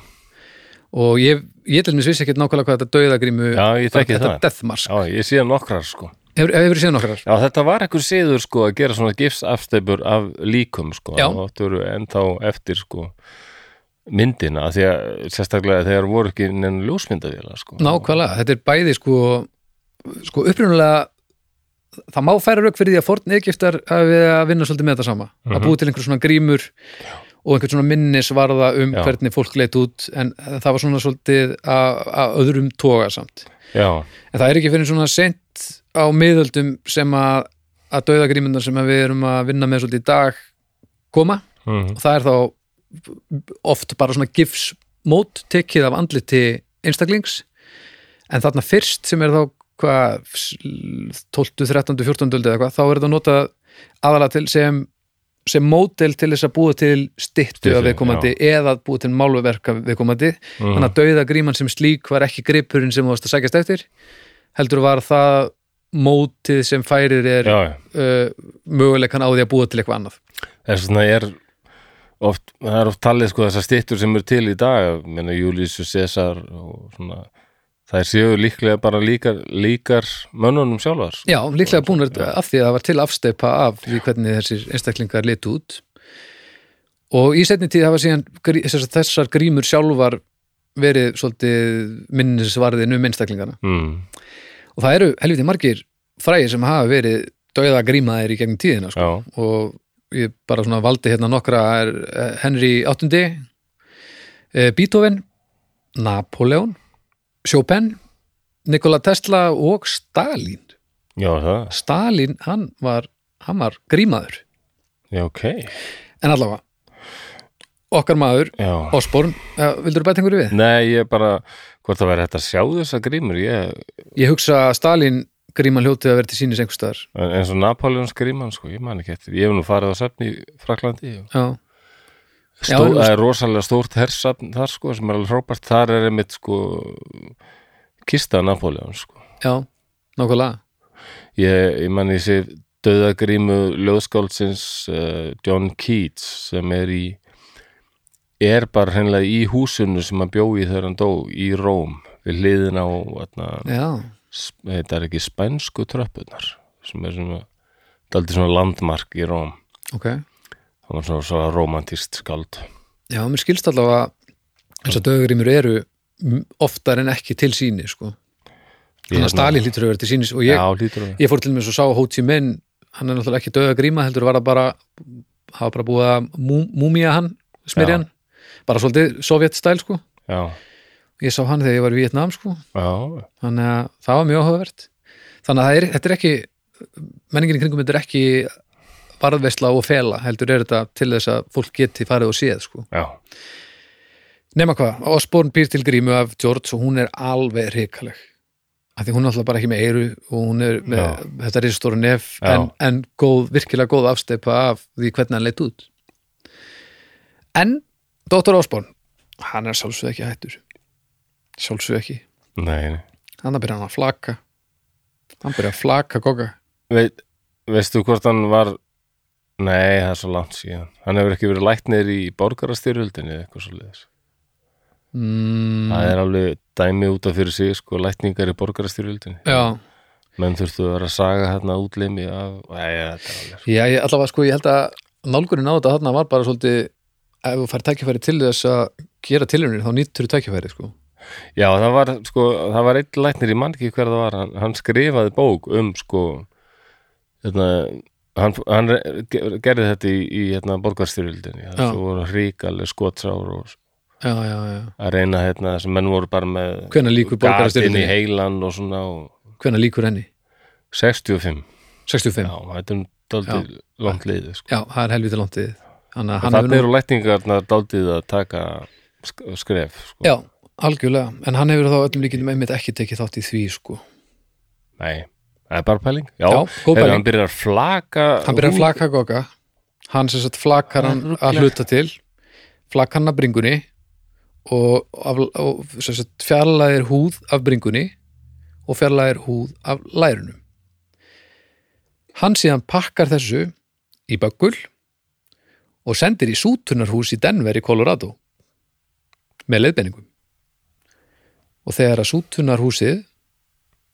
og ég, ég til mér vissi ekkert nákvæmlega hvað þetta dauðagrímu Já, þetta það. death mask, Já, ég sé nokkrar, sko. hefur, hefur séð nokkrar Já, þetta var ekkur siður, sko, að gera svona gifsafsteipur af líkum, sko. Já. Og þetta eru ennþá eftir, sko, myndina, því að sérstaklega þegar voru ekki nenn ljósmyndavéla, sko. Nákvæmlega, þetta er bæði sko, sko upprunalega það má færa rauk fyrir því að forn Egiptar að vinna svolítið með þetta sama. Að búi til einhver svona grímur og einhver svona minnisvarða um Já. hvernig fólk leit út en það var svona svolítið að öðrum toga samt. Já, en það er ekki fyrir svona sent á miðöldum sem að að dauðagrímundar sem að við erum að vinna með svolítið í dag koma. Mm, og það er þá oft bara svona gifsmót tekið af andliti einstaklings. En þarna fyrst sem er þá hvað 12, 13, 14 öld eða hvað, þá er þetta notað aðalega til sem sem mótel til þess að búa til Styttu, af viðkomandi eða að búa til málverk af viðkomandi. Mm, þannig að dauða gríman sem slík var ekki gripurinn sem þú varst að sækjast eftir heldur var það mótið sem færir er uh, möguleikan á því að búa til eitthvað annað. Þess vegna er oft, það er oft talið, sko, þessar styttur sem eru til í dag, menna Júlíus og César og svona, það séu líklega bara líkar, líkar mönnunum sjálfar. Já, líklega búin af því að það var til afsteipa af því hvernig þessir einstaklingar lit út og í setni tíð hafa síðan þessar, grímur sjálfar verið svolítið minnisvarðin um einstaklingarna Mm, og það eru helviti margir frægir sem hafa verið dauða grímaðir í gegnum tíðina sko. og ég bara svona valdi hérna nokkra Henry VIII eh, Beethoven Napoleon Chopin Nikola Tesla og Stalin. Já, það, Stalin, hann var, hann var grímaður. Já, ok, en allavega okkar maður. Osborn uh, vildur bæta einhverju við? Nei, ég bara, hvort það væri hægt að sjá þessa grímur, ég, Ég hugsa að Stalin gríman hljótið að vera til sínis einhvers staðar. Eins og Napoleons gríman, sko, ég man ekki eftir, ég hef nú farið á safn í Fraklandi, Já, Já, Stó, það er rosalega stórt hersafn þar sko sem er alveg hrópart þar er einmitt sko kista Napoleon sko. Já, nákvæmlega. Ég, ég man ég sé döðagrímu ljóðskáldsins uh, John Keats sem er í er bara hreinlega í húsinu sem hann bjó í þegar hann dó í Róm við hliðin á þetta er ekki spænsku tröppunar sem er svona daldi svona landmark í Róm. Ok það var svona, svona romantist skald Já, mér skilst allavega eins og döðgrímur eru oftar en ekki til síni sko. Þannig að hérna- Stalin lítur að vera til sínis og ég, Já, að ég fór til með svo sá Ho Chi Minh hann er náttúrulega ekki döðagríma heldur var það bara hafa bara búið að mú, múmía hann smyrja Já. hann. Bara svolítið sovjetstæl sko. Já, ég sá hann þegar ég var í Vietnam sko. Já, þannig að það var mjög áhugavert. Þannig að er, þetta er ekki menningin í kringum þetta er ekki varðveisla og fela, heldur er þetta til þess að fólk geti farið og séð sko. Já, nema hvað, Osborn býr til grímu af George og hún er alveg hrikaleg. Af því hún er alltaf bara ekki með eyru og hún er með Já. þetta risastóra nef en, en góð, virkilega góð afsteipa af því hvernig hann leit út. En Dr. Osborn hann er sjálfsög ekki hættur. Sjálfsög ekki. Nei, nei. hann byrja hann að flaka. Hann byrja að flaka goga Veit, veistu hvort hann var nei, það er svo langt síðan. Hann hefur ekki verið læknir í borgarastyrjöldinni eða eitthvað svo liðis mm, það er alveg dæmi út af fyrir sig sko, lækningar í borgarastyrjöldinni. Já, menn þurftu að vera að saga hérna útlimi af, nei, þetta er alveg já, ég allavega sko ég held að nálgurinn á þetta þarna var bara svolítið ef þú fær tækifæri til þess að gera tilhörnir þá nýttur þú tækifæri sko. Já, það var, sko, það var einn læknir í mann hann, hann gerði þetta í, í hérna, borgarstyrjöldinni, Já. það voru hríkaleg skotsár og já, já, já, að reyna, hérna, sem menn voru bara með gatinn í heilan og svona og hvenær líkur henni? 65, 65, já, já, þetta er daldið langt liðið, sko. það er helviti langt við þannig að eru lækningarnar daldið að taka sk- skref, sko. já, algjörlega. En hann hefur þá öllum líkindum einmitt ekki tekið þátt í því sko, Nei, það er bara pæling. Já, Já, góð pæling. hann byrjar að flaka hann byrjar að flaka goga hann sem sagt flakar hann að hluta til flakar hann að bringunni og, og fjarlæðir húð af bringunni og fjarlæðir húð af lærunum hann síðan pakkar þessu í böggul og sendir í sútunarhús í Denver í Colorado með leiðbenningum og þegar að sútunarhúsið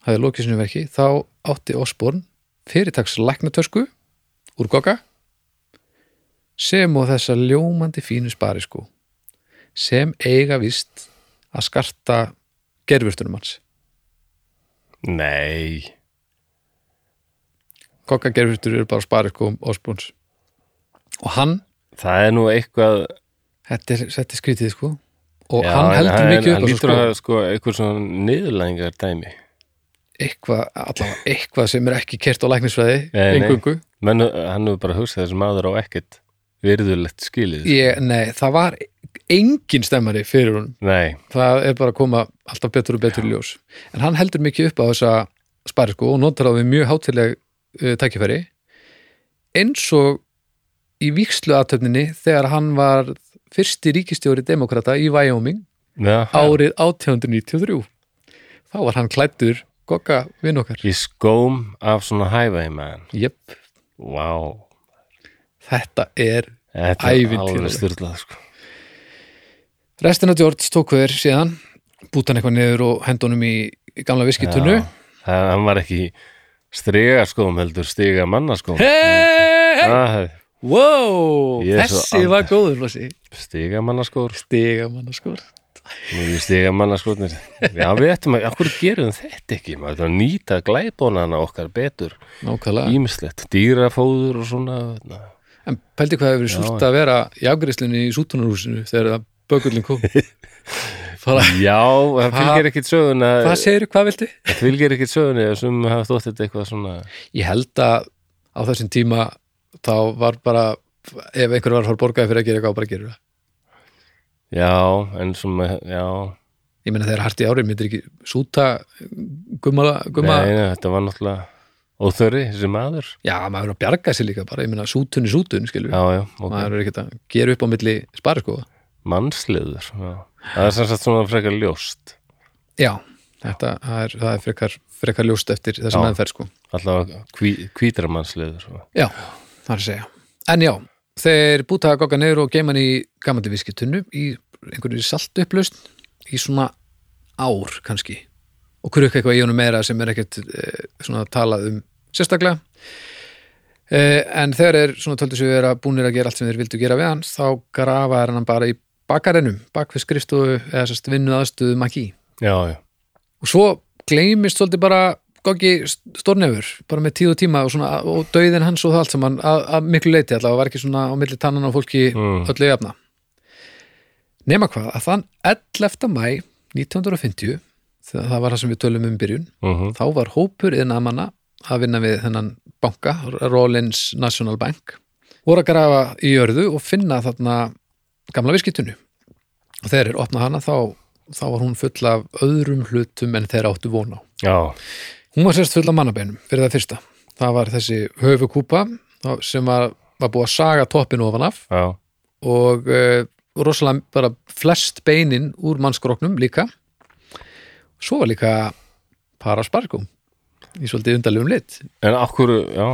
hafði lokið sinni verki þá átti Osborn fyrirtaks læknatösku úr goga sem og þessa ljómandi fínu spari sko sem eiga vist að skarta gerfurtunum hans. Nei, goga gerfurtur eru bara spari sko Osborns og hann, það er nú eitthvað þetta er, þetta er skrítið sko. Og Já, hann heldur mikið upp Hann lítur sko, að sko, eitthvað svona niðurlægingar dæmi eitthvað, allavega eitthvað sem er ekki kert á læknisfræði engungu Menn, hann hefur bara hugsað þessi maður á ekkert virðulegt skilið ég, nei, það var engin stemmari fyrir hún Nei, það er bara að koma alltaf betur og betur í ljós. En hann heldur mikið upp á þessa spari sko og notar á við mjög hátileg uh, tækifæri. Eins og í víkslu aðtöfninni þegar hann var fyrsti ríkistjóri demokrata í Wyoming ja, árið 1893 þá var hann klættur gogga vinn okkar. Í skóm af svona highwayman Jöp, Vá, þetta er er styrlað sko. restina George tók hver síðan. Bútan eitthvað niður og hendunum í, í gamla viskitunnu það, Hann var ekki í strigaskóm heldur stiga mannaskóm Hei, Ah, wow, Ég er svo þessi var góður flossi Stiga mannaskór stiga manna skor Nú stiga mannaskórnir Já, við ættum að, okkur gerum þetta ekki? Maður ættum að nýta glæbónana okkar betur. Nákvæmlega, Ímislegt, dýrafóður og svona na. en pældi hvað hefur súlt að vera í afgriðslunni í sútunarhúsinu þegar það bökullin kom? Fara, Já, það fylgir ekkit söguna. Hvað segirðu, hvað viltu? Það fylgir ekkit söguna sem hafa þótt þetta eitthvað svona Ég held að á þessum tíma þá var bara ef einhver var að fara borgaði fyrir að gera eitthvað bara gera það Já, en svona, já. Ég meina þegar harti árið myndir ekki súta gumma, gumma? Nei, nei, þetta var náttúrulega óþöri, þessi maður. Já, maður er að bjarga sér líka bara, ég meina sútun er sútun, skilur Já, já, ok, maður er ekki að gera upp á milli spari sko. Mannsliður já. Það er sem sagt svona frekar ljóst. Já, þetta er, það er frekar, frekar ljóst eftir þessi meðferð sko. Allavega hví, hvítra mannsliður svo. já, það er að segja. En já, þeir búta að gogga niður og geima hann í gamandi viskitunnu í einhverju saltupplaust í svona ár kannski. Og krukka eitthvað í honum meira sem er ekkert eh, svona talað um sérstaklega. Eh, en þegar er svona töldu sig vera búnir að gera allt sem þeir vildu gera við hann þá grafa hann bara í bakarennum bak við skrifstofu eða sérst vinnuð aðstöðu maki og svo gleymist svolítið bara Goggi stórnefur, bara með og tíma og, svona, og dauðin hans og það allt saman að, að miklu leiti allavega, var ekki svona á milli tannan á fólki Mm. öllu jafna nema hvað, að þann 11. mæ 1950 þegar það var það sem við tölum um byrjun mhm, þá var hópur innamanna að vinna við þennan banka, Rollins National Bank voru að grafa í jörðu og finna þarna gamla viskitunu og þegar er opnað hana þá, þá var hún full af öðrum hlutum en þeir áttu von á já, hún var sérst full af mannabeinum fyrir það fyrsta. Það var þessi höfukúpa sem var, var búið að saga toppin ofan af já, og uh, rosalega bara flest beinin úr mannskróknum líka. Svo var líka parasparkum í svolítið undarlegum lit. En okkur, já.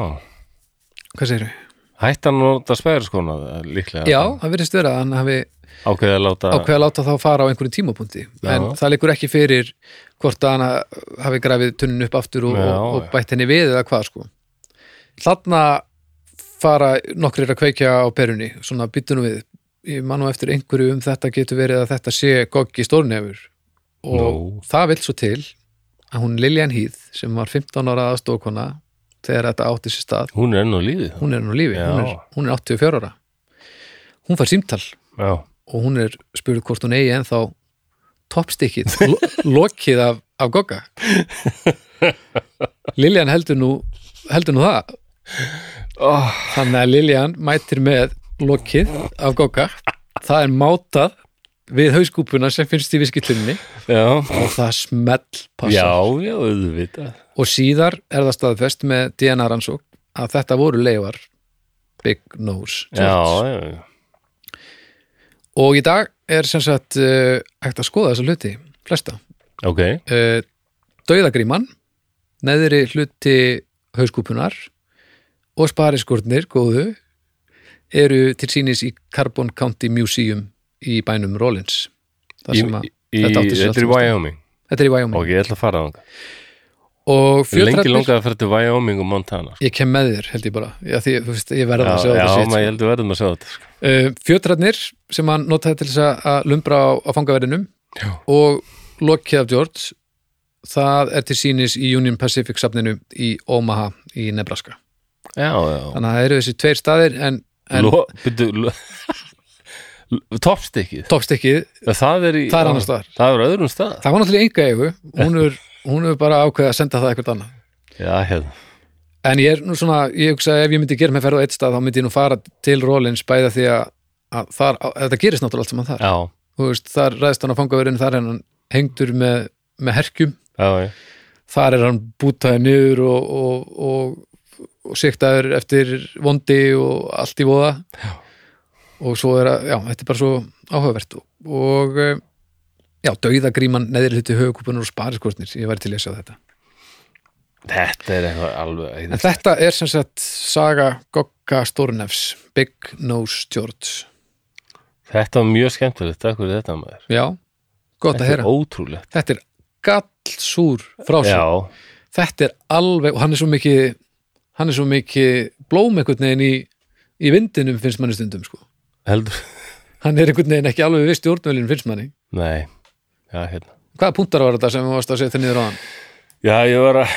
Hvað segirðu? hætti að nota spæðarskona líklega Já, það virðist vera að hann hafi ákveðið að láta ákveða að láta þá fara á einhverjum tímapunkti. En Já. það leikur ekki fyrir hvort að hann hafi grafið tunnun upp aftur og, Já, og, og bætt henni við eða hvað sko. Þarna fara nokkrir að kveikja á perunni svona byttunum við. Ég man nú eftir einhverju um þetta getur verið að þetta sé goggi stórnefur. Og Nú. það vill svo til að hún Lillian Heath sem var 15 ára aðstókona þegar þetta átti sér stað. Hún er enn á lífið hún er nú lífi, Já. hún er, hún er 84 ára. Hún fær símtal já, og hún er spurð hvort hún eigi ennþá toppstykkið, lo lokið af, af Gogga. Liljan heldur nú heldur nú það. Oh, þannig að Liljan mætir með lokið af Gogga. Það er mátað við hauskúpuna sem finnst í viskillunni já. Og það smell passa já, já, auðvitað og síðar er það staðfest með DNA rannsók að þetta voru leifar Big Nose já, já, já. Og í dag er sem sagt uh, hægt að skoða þessa hluti flesta. Ok, uh, Dauðagríman neðri hluti hauskúpunar og spariskurnir góðu eru til sínis í Carbon County Museum í bænum Rollins. Í, í, þetta er í. Wyoming? Þetta er í Wyoming. Ok, ég ætla að fara á það og lengi langaði að fara til Wyoming og Montana ég kem með þér held ég bara. Já, því, þú veist, ég verða já, að sjá já, þetta maður sitt ég heldur verðum að sjá þetta sko. uh, fjötrætnir sem hann notaði til þess að- að lumbra á, á fangaverðinum Já. og lokið af George það er til sínis í Union Pacific safninu í Omaha í Nebraska. Já, já, þannig að það eru þessi tveir staðir en, en Lo, byrju, lo, toppstykkið. Toppstykkið, það er í það er annars staðar það er á öðrum stað. Það var náttúrulega enga eigu hún er, hún er bara ákveðið að senda það eitthvað annað. Já, hérna, en ég er nú svona, ég hugsa ef ég myndi gera með ferð á eitt stað þá myndi ég nú fara til Rollins bæða því að, að þar, að þetta gerist náttúrulega allt saman þar. Já, þú veist, þar ræðist hann á fangaverðinu þar er hann hengdur með, með herkjum. Já, þar er hann bútaði niður og, og, og, og siktaður eftir vondi og allt í voða. Já. og svo er að, já, þetta er bara svo áhugavert. Og, og eh, já, dauðagríman neðri hluti höfukúpunar og spariskortnir, ég væri til að sjá þetta. Þetta er eitthvað alveg en þetta er sem sagt saga Gogga Stórnefs, Big Nose George. Þetta var mjög skemmtilegt, takk fyrir þetta maður. Já, gott að þetta er ótrúlegt. Þetta er gallsúr já, þetta er alveg, og hann er svo mikið hann er svo mikið blóm einhvern veginn í, í vindinum finnst manni stundum sko. heldur hann er einhvern veginn ekki alveg við stjórnvölinu finnst manni. Nei, já, hérna. Hvaða punktar var þetta sem þú varst að setja niður á hann já, ég var að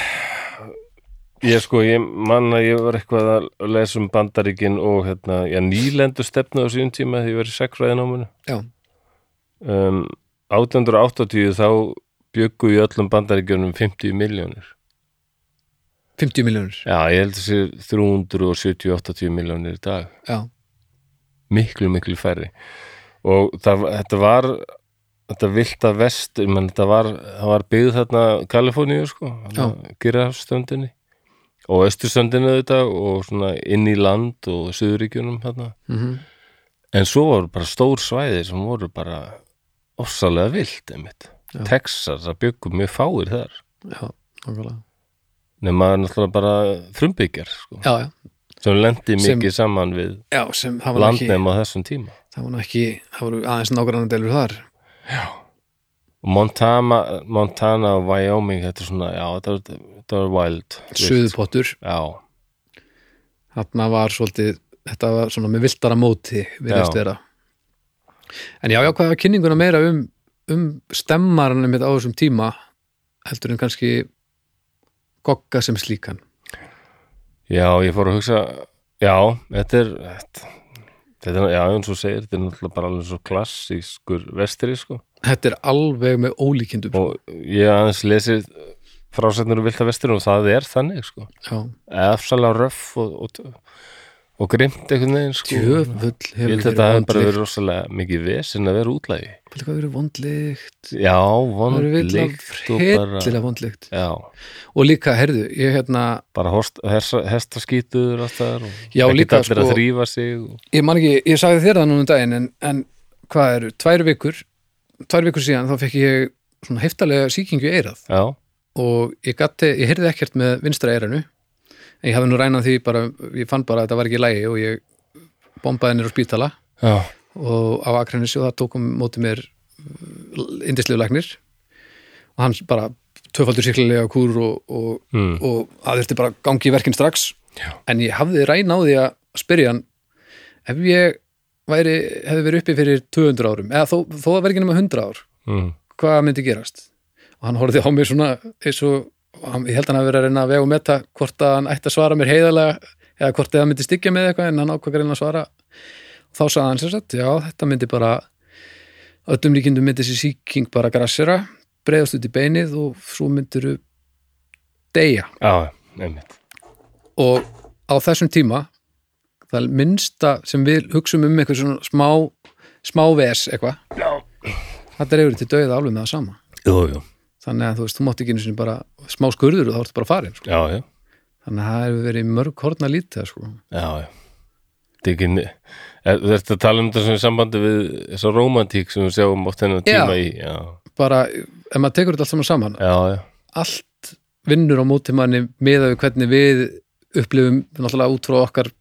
ég sko, ég man að ég var eitthvað að lesa um bandaríkin og hérna, já, nýlendu stefnu á síðan tíma því ég var í sekfræðináminu já, um, 1880 þá bjöggu í öllum bandaríkjunum 50 miljónir 50 miljónur já, ég held þessi 370-80 miljónir í dag. Já, miklu, miklu færri. Og það, þetta var þetta vilda vest menn, þetta var, það var byggð þarna Kaliforníu sko, Girafstöndinni og Östurstöndinni þetta og svona inn í land og Suðuríkjunum þarna. Mm en svo voru bara stór svæði sem voru bara ofsalega vilt einmitt. Já. Texas, það byggum mjög fáir þar. Já, nákvæmlega. Nema náttúrulega bara frumbyggjar sko, já, já, sem lendi Sem- mikið saman við sem það nú ekki landnefn á þessum tíma. Það nú ekki, það voru aðeins nágrannan delur þar Montana, Montana og Wyoming þetta er svona, já, þetta var, þetta var wild suðupottur, þarna var svolítið þetta var svona með viltara móti virðist Já. vera. En já, já, hvað var kynninguna meira um um stemmaranum á þessum tíma heldur en kannski gogga sem slíkan? Já, ég fór að hugsa já, þetta er þetta, þetta er, já, eins og segir þetta er náttúrulega bara alveg svo klassískur vestri, sko. Þetta er alveg með ólíkindum sko. og ég aðeins lesið frásætnur um vilda vestur og það er þannig sko. Já, efsalega röff og, og, og grimt einhvern veginn sko. Djöfull ég held að þetta hefur bara verið rosalega mikið vesinn að vera útlægi Hvað hefur verið vondlykt? Já, Það bara hryllilega vondlykt. Já, og líka, herðu, ég hérna bara host, hesta, hestaskítur alltaf og Já, ekkert líka, sko- ég man ekki, ég sagði þér það núna um daginn en, en hvað eru, tvær vikur tvær vikur síðan þá fekk ég svona heftalega sýkingu í eirað já, og ég gatti, ég heyrði ekkert með vinstra eiranu ég hafði nú rænað því bara, ég fann bara að þetta var ekki lægi og ég bombaði nýr á spítala já, og á Akranesi og það tókum móti mér indislegu læknir. Og hann bara tvöfaldur sérklilega kúr og, og, mm, og það þurfti bara gangi í verkin strax. Já. en ég hafði ræn á því að spyrja hann ef ég væri, hefði verið uppi fyrir 200 árum eða þó, þó það verið ekki nema 100 ár mm, hvað myndi gerast? Og hann horfði á mig svona eins og ég held að hann hafi verið að reyna að vega og metta hvort að hann ætti að svara mér heiðalega eða hvort eða myndi styggja með eitthvað en hann ákvað að reyna að svara. Þá sagði hann sem sagt, já þetta myndi bara öllum líkindum myndi þessi sýking bara grassera, breiðast út í beinið og svo myndir deyja. Já, og á þessum tíma það er minnsta sem við hugsum um eitthvað svona smá smá ves eitthvað þetta er yfir til döið alveg með það sama. Jú, jú, þannig að þú veist, þú mátt ekki einu sinni bara smá skurður og þá ertu bara farin sko. já, já þannig að það hefur verið mörg horna lítið sko. Já, já. Þetta er ekki, er, þú ert að tala um þetta í sambandi við þessa romantík sem við sjáum oft hennar tíma í, já, bara, ef maður tekur þetta allt saman saman já, allt vinnur á móti manni miða við hvernig við upplifum náttúrulega út frá okkar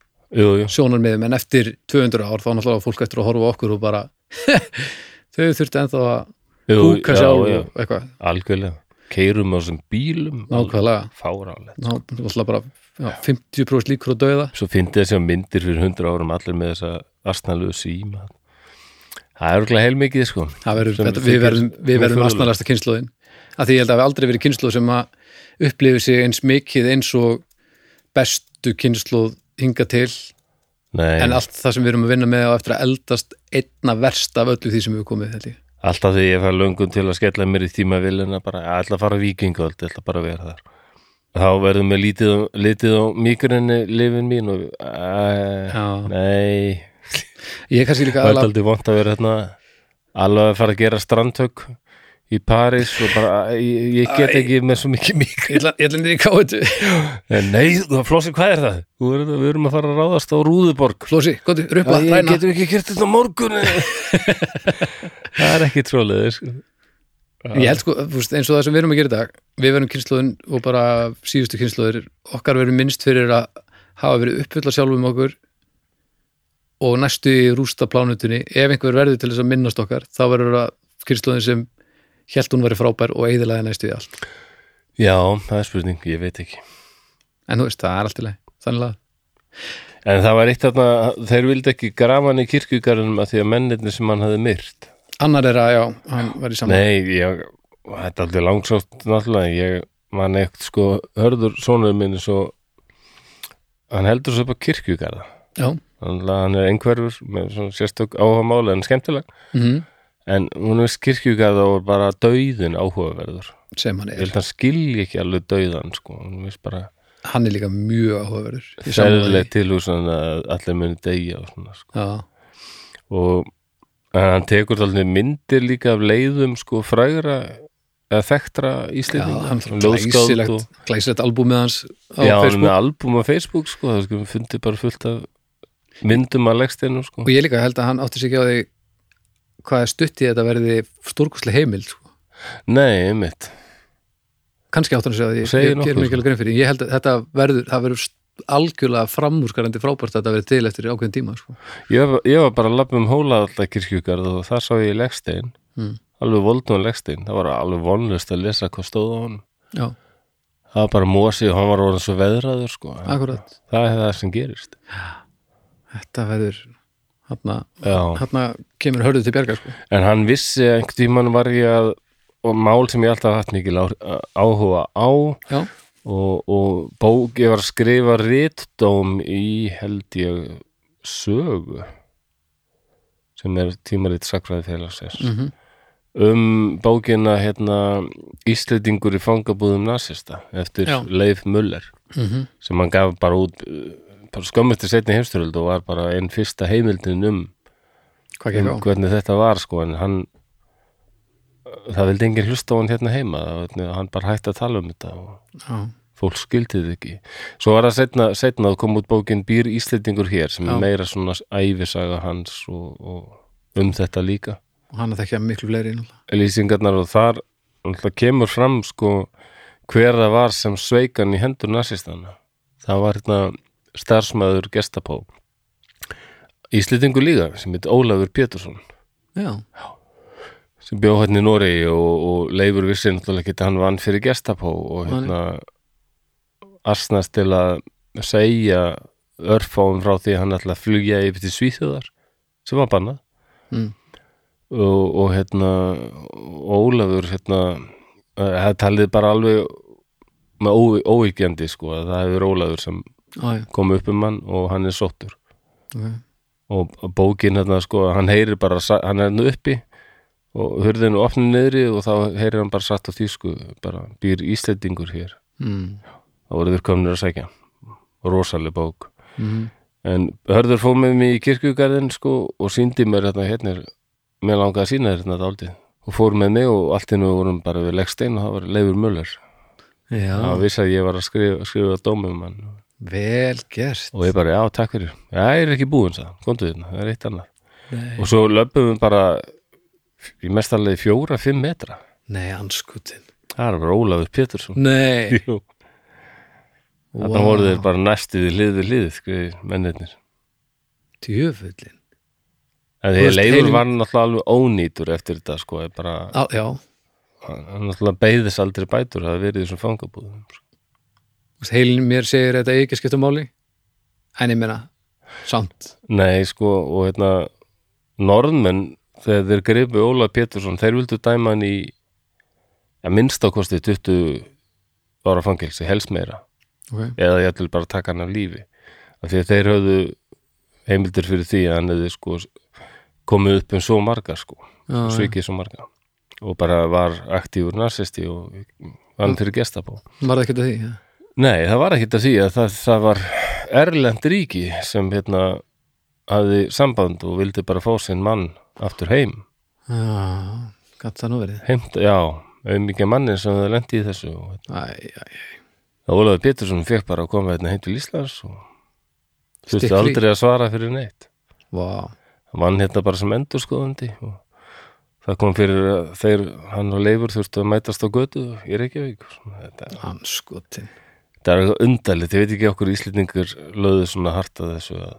sjónarmiðum en eftir 200 ár þá náttúrulega fólk eftir að horfa okkur og bara þau þurfti ennþá að húka já, sjálf eitthvað. Algjörlega, keirum á þessum bílum, nákvæmlega, fáránlegt. Ná, bara já, 50% líkur á dauða. Svo fyndi þessi á myndir fyrir hundra árum allir með þessa astnalögu síma. Það er örgulega heilmikið, sko. Verður, Sem þetta, við verðum, við verðum astnalasta kynnslóðin að því ég held að við aldrei verið kynnslóð sem að upplifi sig eins mikið eins og bestu kynnslóð hinga til. Nei, en allt það sem við erum að vinna með á eftir að eldast einna verst af öllu því sem við komið held ég. Alltaf þegar ég fær löngun til að skella mér í tímavilina bara, ég ætla að fara vikingöld, ég ætla bara að vera þar. Þá verðum við lítið, litið á mýgrinni lifin mín og, Já. nei, Ég er kannski líka að vera hérna alveg að fara að gera strandtök í París og bara ég, ég get ekki með svo mikið mikið ég ætla, ég niður í káetu. Nei, flósi, hvað er það? Er, við erum að fara að ráðast á Rúðuborg. Flósi, gott, rupla, Æ, ræna Getum við ekki gert þetta morgun. Það er ekki trólega sko. Ég held sko, eins og það sem við erum að gera dag við verum kynnslóðin og bara síðustu kynnslóðir, okkar verum minnst fyrir að hafa verið uppfulla sjálfum okkur og næstu í rústa plánutunni, ef einhver verður til þess að minnast okkar, þá verður það kynnslóðin sem hélt hún verið frábær og eigðilega næstu í allt. Já, það er spurning, ég veit ekki. En þú veist, það er allt í leið, þannig að En það var eitt þarna, þeir vildi ekki grafa hann í kirkjugarðunum að því að mennirni sem hann hafði myrt. Annar er að, já, hann var í saman Nei, ég, þetta er aldrei langsótt náttúrulega, ég man eitt sko, hörður sonur minni svo hann heldur svo upp á kirkjugarða. Já, þannig að hann er einhverfur með svona sérstök áhugamáli en skemmtileg. Mm en hún er kirkjugarða og bara dauðin áhugaverður. Sem hann er. skilji ekki alveg dauðan sko, bara Hann er líka mjög áhugaverður. Því. ferðileg tilhúsan að allir muni deyja og svona sko. Já, og hann tekur allir myndir líka af leiðum sko frægra eða þekktra já íslendinga glæsilegt, og glæsilegt albúmið hans á Já, hann Facebook með albúm á Facebook sko, það sko, fundið bara fullt af myndum að leggsteinu sko. og ég líka held að hann átti sig ekki á því hvað er stutt í þetta verði stórkostlega heimild sko. Nei, einmitt. Kannski átti hann sig á því, Segir ég nokkuð, ger ekki alveg grein fyrir ég held að þetta verður, það verður algjörlega framúrskarandi frábært að þetta verði til eftir ákveðin tíma sko. Ég ég var bara að labba um hóla alltaf kirkjugarð og þar sá ég leggstein Mm. alveg voldum leggstein, það var alveg vonlust að lesa hvað stóð á honum. Já, það var bara mosi og hann var orðin svo veðraður sko. það er það sem gerist. Þetta verður hann kemur hörðu til bjarga sko. en hann vissi einhvern tímann var ég að og mál sem ég alltaf hatt mikil áhuga á já, og, og bók, ég var að skrifa ritdóm í held ég sögu sem er tímarit sakfræði félagsins mm um bókina hérna Íslendingur í fangabúðum nasista eftir Já. Leif Muller mm sem hann gaf bara út bara skömmusti setni heimstyröld og var bara einn fyrsta heimildin um, um hvernig þetta var sko en hann það vildi enginn hlusta á hann hérna heima hann bara hætti að tala um þetta og Já, fólk skildi þið ekki. Svo var það setna, setna að koma út bókin Býr Íslendingur hér sem Já. er meira svona æfisaga hans og, og um þetta líka. Og hann að þekkja miklu fleiri lýsingarnar og þar kemur fram sko hver það var sem sveikan í hendur nasistana. Það var hérna starfsmæður gestapó Íslendingur líka sem heit Ólafur Pétursson. Já, sem bjó hérna í Noregi og, og Leifur vissi náttúrulega ekki hann vann fyrir gestapó og hérna asnast til að segja örfáum frá því að hann ætla að flugja yfir til Svíþjóðar sem var bannað. Mm. og, og hérna Ólafur hérna það talið bara alveg með ó, óíkjandi sko að það hefur Ólafur sem já, kom upp um hann og hann er sóttur. Ok. Og bókin hérna sko hann heyrir bara, hann er hérna uppi og hurðinu opnið niðri og þá heyrir hann bara satt á þýsku bara býr Íslendingur hér. Mm. þá voru þeir komnir að segja rosaleg bók. Mm. en hörður fóð með mig í kirkjugarðin sko og síndi mér hérna hérna mér langaði að sína hérna dálítið. Og fór með mig og allt innu vorum bara við leggstein og það var Leifur Möller. Já, það vissi að ég var að skrifa, skrifa dómum hann vel gert. Og ég bara, já, takk fyrir. Já, ég er ekki búinn, hann, komdu þérna, það er eitt annað. Nei, og svo löpum við bara í mestarlega fjóra, fimm metra. Nei anskutin það er bara Ólafur Pétursson. Nei, Jú. Þarna voru þeir bara næstu við hlið við hlið skriði mennirnir. Djöfullin en því Leifur var náttúrulega alveg ónýtur eftir þetta sko, bara, á, Já, hann náttúrulega beigðis aldrei bætur það verið í þessum fangabúðum sko. Heilin mér segir þetta ekki skipta máli En ég meina, samt nei sko og hérna norðmenn þegar þeir gripu Ólaf Pétursson þeir vildu dæma hann í að minnst á kosti 20 ára fangelsi, helst meira Ok, eða ég ætlum bara taka hann af lífi af því að þeir höfðu heimildir fyrir því að hann hefði sko komið upp um svo marga sko já, já. svikið svo marga og bara var aktífur narsisti og vann fyrir gestapó Var það ekki að því? Ja. Nei, það var ekkit að því að það, það var erlend ríki sem hérna hafði samband og vildi bara fá sinn mann aftur heim. Já, gætt það nú verið. Heimt, já, auðmikið manni sem það lendi í þessu og Æ, æ, æ. það Ólafur Pétursson fekk bara að koma hérna heim til Íslands og þurfti aldrei að svara fyrir neitt. Vá, hann vann hérna bara sem endurskoðandi og það kom fyrir að þeir, hann og Leifur þurftu að mætast á götu í Reykjavík og svona, þetta er eitthvað undarlegt, ég veit ekki okkur Íslendingur löðu svona hart að þessu að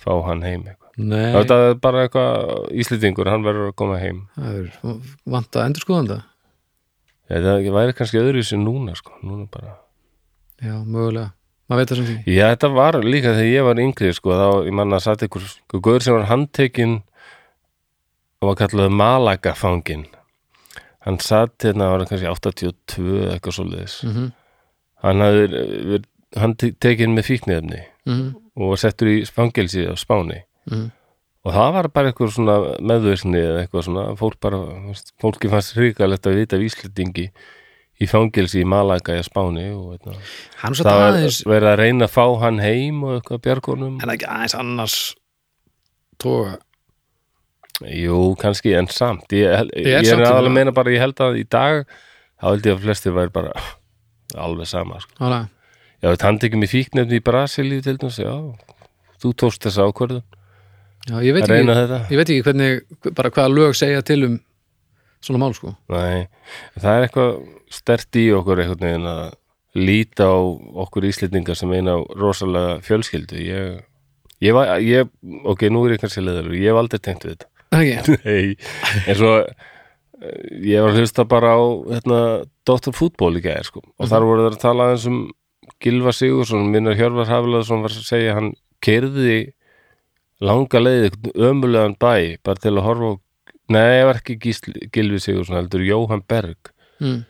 fá hann heim eitthvað. Þetta er bara eitthvað Íslendingur, hann verður að koma heim. Það er vant að endur skoðan það þetta væri kannski öðru sér núna sko, núna bara. Já, mögulega, maður veit það sem því Já, þetta var líka þegar ég var yngri sko, þá, ég manna satt ykkur sko, guður sem var handtekinn og var kallað Malagafangin hann satt hérna, var kannski 82 eða eitthvað svoleiðis. Mm -hmm. Hann hafði verið hann tekinn með fíknefni Mm og var settur í fangelsi á Spáni. -hmm. og það var bara eitthvað svona meðvirkni eða eitthvað svona, fólk bara fólki fannst hrikalegt að vita af Íslendingi í fangelsi í Malaga í Spáni og veitna, Hann svo það aðeins verið að reyna að fá hann heim og eitthvað bjargónum En ekki aðeins annars Tóga Jú, kannski en samt ég, Ég ég er aðalega að meina bara, ég held að í dag þá held ég að flestir væri bara alveg sama sko. Já, þetta hann tekið mér fíknefni í Brasilíu til dæmis, já. Þú tókst þessa ákvörðun. Já, ég veit ekki Ég veit ekki hvernig, bara hvaða lög segja til um svona mál sko. Nei, það er eitthvað stert í okkur einhvern veginn að líta á okkur íslendingar sem eina rosalega fjölskyldu. Ég, ég var, ég, ok, nú er ég kannski leðalur, ég hef aldrei tengt við þetta. Ekki, Nei, en svo eh, ég var að hlusta bara á hérna, Dr. Fútból í gæðir sko. og þar voru þeir að tala aðeins um Gilva Sigursson, minnar Hjörvar Haflaðsson var að segja, hann kerði langa leið, ömulegan bæ bara til að horfa á nei, ég var ekki Gísli, Gilvi Sigursson, heldur Jóhann Berg mm.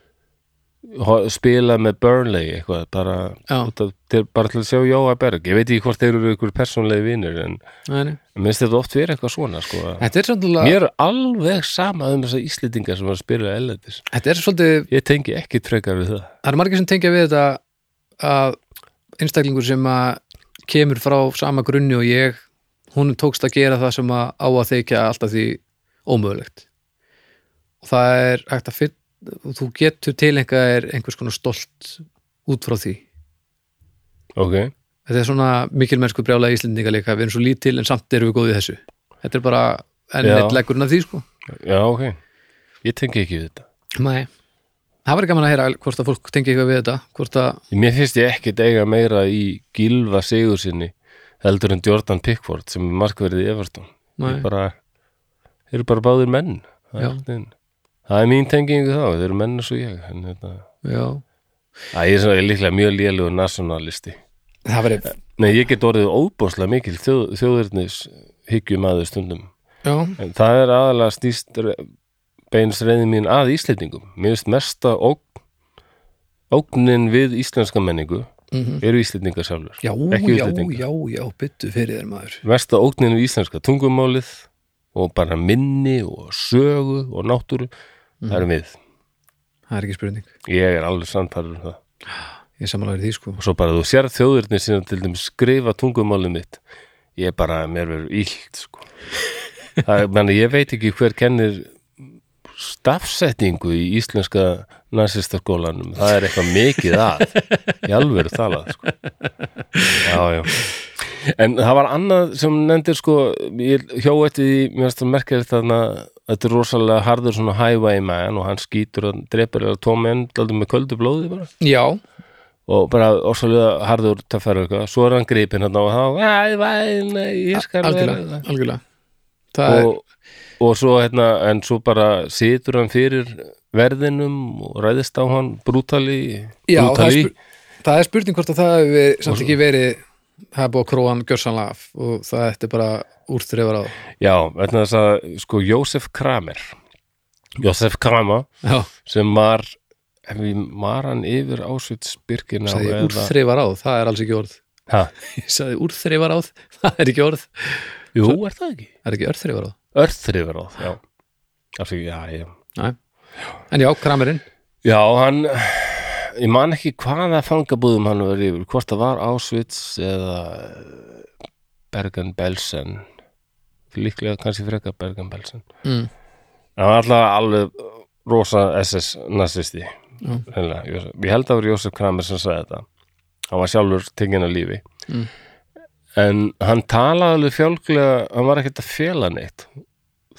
Spila með Burnley eitthvað, bara, til, bara til að sjá Jóa Berg, ég veit ekki hvort þeir eru ykkur persónlegi vinir, en minnst þetta oft verið eitthvað svona, sko. Er svolítið mér er alveg sama um þessar Íslendingar sem var að spila er svolítið, ég tengi ekki trekar við það. Það er margir sem tengja við þetta að einstaklingur sem að kemur frá sama grunni og ég, hún tókst að gera það sem að á að þykja alltaf því ómögulegt. Og það er hægt að fyrir þú getur tilengað er einhvers konar stolt út frá því ok, þetta er svona mikilmennsku brjálega Íslendinga líka við erum svo lítil en samt erum við góðið þessu þetta er bara enn Já. eitt leggurinn af því sko já ok ég tengi ekki við þetta Nei. það var gaman að heyra hvort að fólk tengi eitthvað við þetta hvort að Mér finnst ég ekkit eiga meira í Gilva Sigur sinni heldur en Jordan Pickford sem er markverðið í Everton. Þeir bara, eru bara báðir menn það Já. er, þinn. Það er mín tengingu þá þeir eru menn eins og ég en, þetta, já, að ég er svona líklega mjög lélugur nationalisti það verið Nei, ég get orðið óbúslega mikil þjóð, þjóðirnis hyggjum aður stundum. Já, en það er aðalega snýst beinst reyði mín að Íslendingum. Mér finnst mesta ógn ógnin við íslenska menningu mm eru Íslendingar sjálfur já, Ekki já, já, byttu fyrir þér maður. Mesta ógnin við íslenska tungumálið og bara minni og sögu og náttúru það erum við. Það er ekki spurning, ég er alveg sannfærður um það. Ég er samanlega því sko. Og svo bara þú sér þjóðirni sem til þeim skrifa tungumálið mitt. Ég bara, mér verður illt sko. það, meni, ég veit ekki hver kennir stafsetningu í íslenska nazistaskólanum, það er eitthvað mikið að í alvöru talað sko. já, já. En það var annað sem nefndir sko, ég hjó eftir því mér finnst það merkilegt þarna þetta er rosalega harður svona highwayman og hann skýtur og drepur eða daldum með köldu blóði bara. Já, og bara orsalega harður töffar eitthvað, svo er hann gripinn hann og þá, algjörlega, algjörlega. Það er, og, og svo hérna en svo bara situr hann fyrir verðinum og ræðist á hann brútali, já, það er, það er spurning hvort að það hefur samt ekki verið það er búið að króa hann gjörsanlega af og það er bara úrþrifar á. Já, vegna þess að sko Jósef Kramer Jósef Kramer já, sem var hann yfir ásvits Birkina sagði ég úrþrifar á það er alls ekki orð. Ha, ég sagði úrþrifar á það er ekki orð. Jú, er það ekki? er ekki örþrifar á. Örþrifur á, já. Afsaki, já, já en já, kramerinn. Já, hann ég man ekki hvaða fangabúðum hann var yfir, hvort það var Auschwitz eða Bergen-Belsen líklega kannski frekar Bergen-Belsen mm. hann var alltaf alveg rosa SS nazisti Jósef- ég held að það var Jósef Kramer sem sagði þetta. Hann var sjálfur tekinn að lífi. Mm. en hann talaði alveg fjálglega hann var ekkert að fela neitt.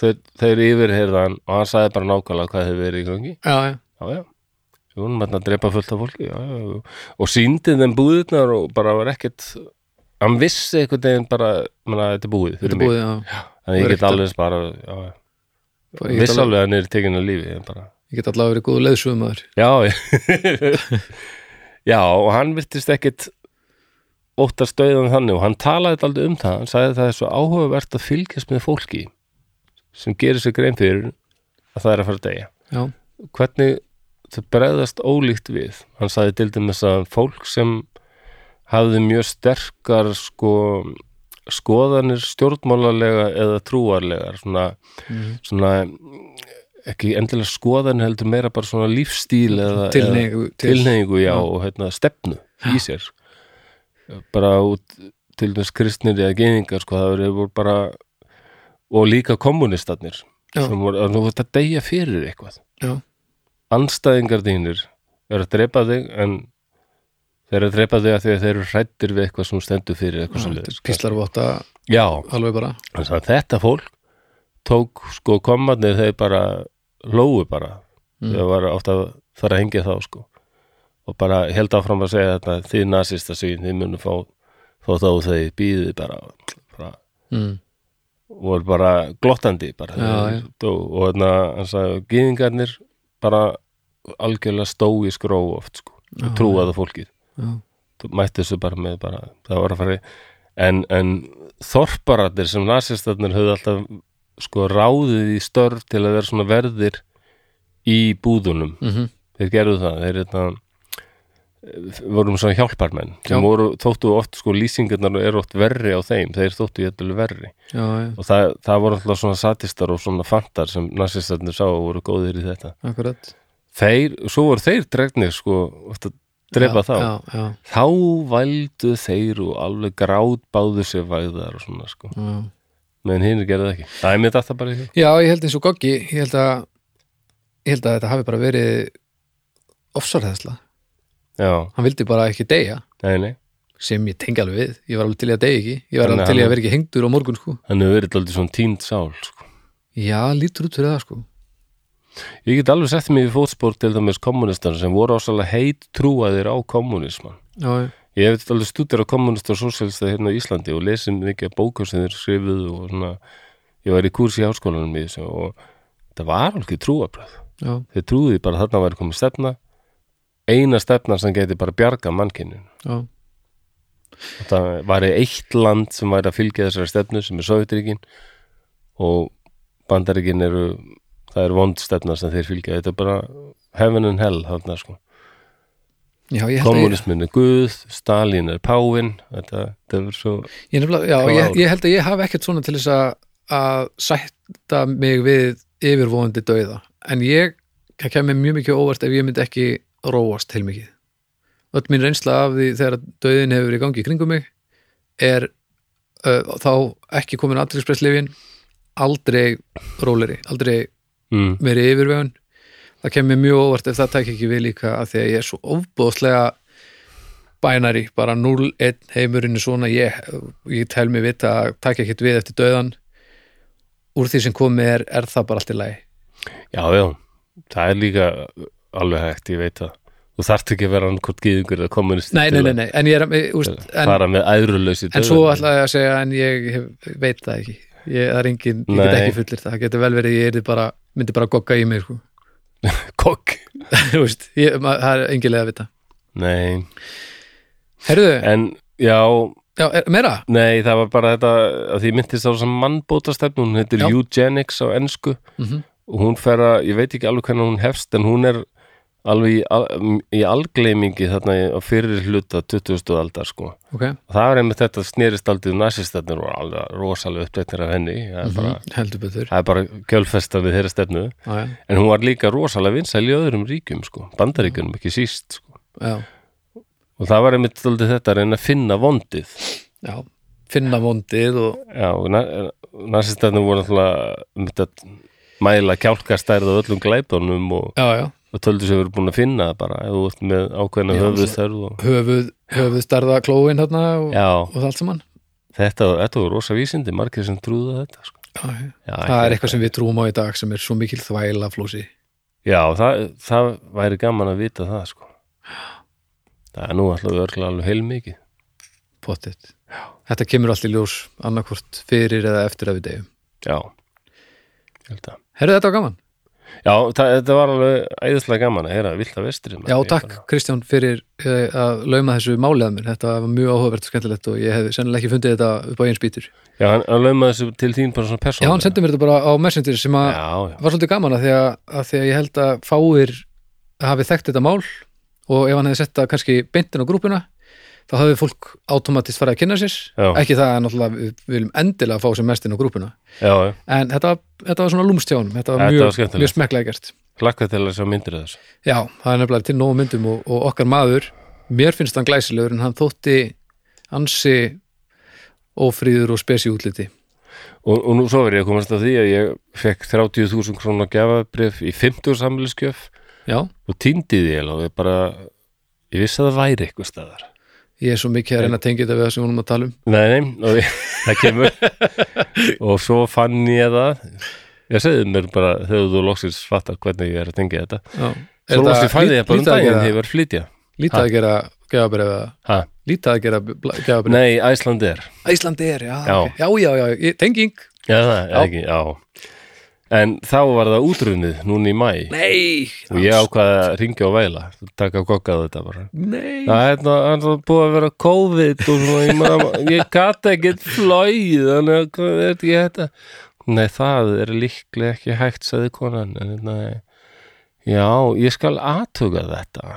Yfirheyrða hann og hann sagði bara nákvæmlega hvað hefur verið í gangi. Já, já, já, vorum hérna að drepa fullt af fólki já, já, já. og síndi þeim búðirnar og bara var ekkert hann vissi einhvern veginn bara manna, þetta er búið þetta er mig. búið þannig ég get alveg bara viss alveg, að hann er tekinn að lífi ég get allavega verið góðu leiðsumar já já. og hann virtist ekkit óttast döðan þannig og hann talaði aldrei um það. Hann sagði að það er svo áhugavert að fylgjast með fólki sem gerir sér grein fyrir að það er að fara að deyja. Já, hvernig þau bregðast ólíkt við hann sagði til dæmis að fólk sem hafði mjög sterkar sko skoðanir stjórnmálalega eða trúarlegar svona, Mhm. svona ekki endilega skoðanir heldur meira bara svona lífstíl eða, tilneigu til, tilneyingu já, Já. og hérna, stefnu í sér bara út til dæmis kristnir eða geiningar sko, það voru bara og líka kommunistarnir Já. sem voru að nú þetta deyja fyrir eitthvað já, anstæðingar þínir er að drepa þig en þeir eru að drepa þig að því að þeir eru hrættir við eitthvað sem stendur fyrir eitthvað sem þetta píslarvotta Já, alveg bara. Þannig að þetta fólk tók sko komarnir þeir bara lóu bara. Mm. þegar var að fara að hengja þá sko. Og bara held áfram að segja þetta þið nasista sín, þið munum fá, fá þá þeir býðið bara, bara mm. voru bara glottandi bara. Já, þeir og þannig að hann sagði gýðingarnir bara algjörlega stói skró oft sko, trúaðu fólkið þú mætti þessu bara með bara, það var að fara í- en, en þorparatnir sem nasistarnir höfðu alltaf sko ráðið í störf til að vera svona verðir í búðunum. Mm þeir þeir gerðu það þeir hérna vorum svona hjálparmenn voru, þóttu oft sko lýsingarnar eru oft verri á þeim, þeir þóttu jættulega verri. Já, og það, það voru alltaf svona satistar og svona fantar sem narsistarnir sá og voru góðir í þetta. Akkurat. Þeir, svo voru þeir dregnir sko, drepa þá. já, já, þá vældu þeir og alveg grátbáðu sér væðar og svona sko, já. meðan hinn gerðu það ekki. Það er mér þetta bara í því. Já, ég held eins og Goggi ég held að ég held að þetta hafi bara verið ofsarheðsla já, hann vildi bara ekki deyja. Nei, nei, sem ég tengi alveg við, ég var alveg til að deyja ekki. Ég var Þannig alveg til að vera ekki hengdur á morgun sko. Hann hefur verið aldrei svona tínd sál sko. já, lítur út fyrir það sko ég get alveg sett mig í fótspór til dæmis kommunistar sem voru ásalega heit trúaðir á kommunisman já, ég hef alveg stúdir á kommunista og sósélsta hérna á Íslandi og lesið mikið af bókum sem þeir skrifuðu og svona ég var í kursi í háskólanum í þessu og það var alveg trúabröð já, þeir trúði bara þarna væri komið stefna eina stefna sem geti bara bjarga mannkynnin já, það væri eitt land sem væri að fylgja þessari stefnu sem er Sovjetríkin og Bandaríkin eru það er vond stefna sem þeir fylgja. Þetta er bara heaven and hell þarna sko. Kommunismin er Guð, Stalin er Páin þetta, þetta er svo ég, já, ég, ég held að ég hafi ekkert svona til þess að, að sætta mig við yfirvóðandi dauða. En ég, kemur mjög mikið óvart ef ég myndi ekki róast til mikið. Öll mín reynsla af því þegar dauðin hefur verið í gangi í kringum mig er uh, þá ekki komin aðtryggspresslifin aldrei róleri, aldrei mm, verið yfirvegun. Það kemur mjög óvart ef það tæk ekki við líka að því að ég er svo ofbóðslega bænari, bara 0-1 heimurinn er svona, ég, ég tel mig vita að taka ekkert við eftir döðan úr því sem komið er er það bara allt í lagi. Já, já, það er líka alveg hægt, ég veit það. Þú þarft ekki að vera annað gýðingur eða kommunist nei, nei, nei, nei, en ég er að- úst, en, fara með æðruleysi en svo ætla ég að segja en ég veit það ekki. Ég, það er engin, ég get ekki fullir það. Getur vel verið, ég yrði bara, myndi bara gogga í mig sko. kokk Þú veist, ég, ma- það er engilega að vita. Nei, Herðu, en já. Já, er, meira? nei, það var bara þetta að því myndist á sem mannbóta stefn hún heitir Já. eugenics á ensku. Mm og hún fer að, ég veit ekki alveg hvernig hún hefst en hún er alveg í, al, í algleimingi þarna á fyrir hluta 20. aldar sko. Ok, og það var einmitt þetta snerist aldrei nasistarnir og alveg rosalega uppdættir af henni. Það er bara, heldur betur. það er bara kjölfesta við þeirra stefnu. Já, já, en hún var líka rosalega vinsæl í öðrum ríkjum sko, bandaríkjunum ekki síst sko. og það var einmitt aldrei þetta að reyna að finna vondið. Já finna vondið og og na, nasistarnir voru að mæla kjálkastærð á öllum glæpunum og, já, já, og töldu sem verið búin að finna bara ef þú ert með ákveðna höfuðstærð og höfuð, höfuð starða klóin hérna og, og allt saman. Þetta, þetta var rosa vísindi margir sem trúðu þetta sko. já, já. já, það er eitthvað sem við trúum á í dag sem er svo mikil þvæla flósi já, það, það væri gaman að vita það sko. það er nú alltaf örgla alveg heilmikið. Pottitt þetta kemur allt í ljós annarkvort fyrir eða eftir að við deyjum. Já, held að herru þetta var gaman, Já, þetta var alveg æðislega gaman að heyra vilda vestri já takk Kristján fyrir uh, að lauma þessu málið að mér. Þetta var mjög áhugavert og skemmtilegt og ég hef sennilega ekki fundið þetta upp á einn spýtur. Já, hann, hann laumaði þessu til þín bara svona persónu já, hann sendi mér þetta bara á Messenger sem að Já, já, var svolítið gaman að því að, að því að ég held að fáir hafi þekkt þetta mál og ef hann hefði sett það kannski beintin á grúpuna þá hafði fólk automatist farið að kynna sér. Já. ekki það að náttúrulega við viljum endilega fá sem mest inn á grúpuna já, já. en þetta, þetta var svona lúmstjánum þetta var mjög, mjög smekklega gert. Hlakka til að sjá myndir af þessu. Já, það er nefnilega til nógu myndum og, og okkar maður mér finnst hann glæsilegur en hann þótti ansi ófríður og spesi útliti. Og, og nú svo verið ég að komast að því að ég fekk 30.000 krónar gjafabrif í 50 samliskjöf já, og týndi því ég bara ég vissi að það væri eitthvað staðar ég er svo mikið að reyna að tengja þetta við það sem við vorum að tala um. Nei, nei, og ég, það kemur. Og svo fann ég það. Ég segði mér bara þegar þú loksins fattar hvernig ég er að tengja þetta. Já. svo loksins fæði ég bara um daginn þegar ég var að flytja lítið að gera gefabrið ha? lítið að gera gefabrið Nei, Æsland er Íslandi er, já, Já. ok. já, já, já, tenging. Já, það er ekki, já En þá var það útrunnið núna í mæ Nei, og ég ákvaði að ringja og væla taka kokkað þetta bara nei Það er það búið að vera COVID og svona, ég, ég gata ekkert flóið, þannig að hvað er ekki þetta? Nei, það er líklega ekki hægt, sagði konan, nei, Já, ég skal aðtuga þetta.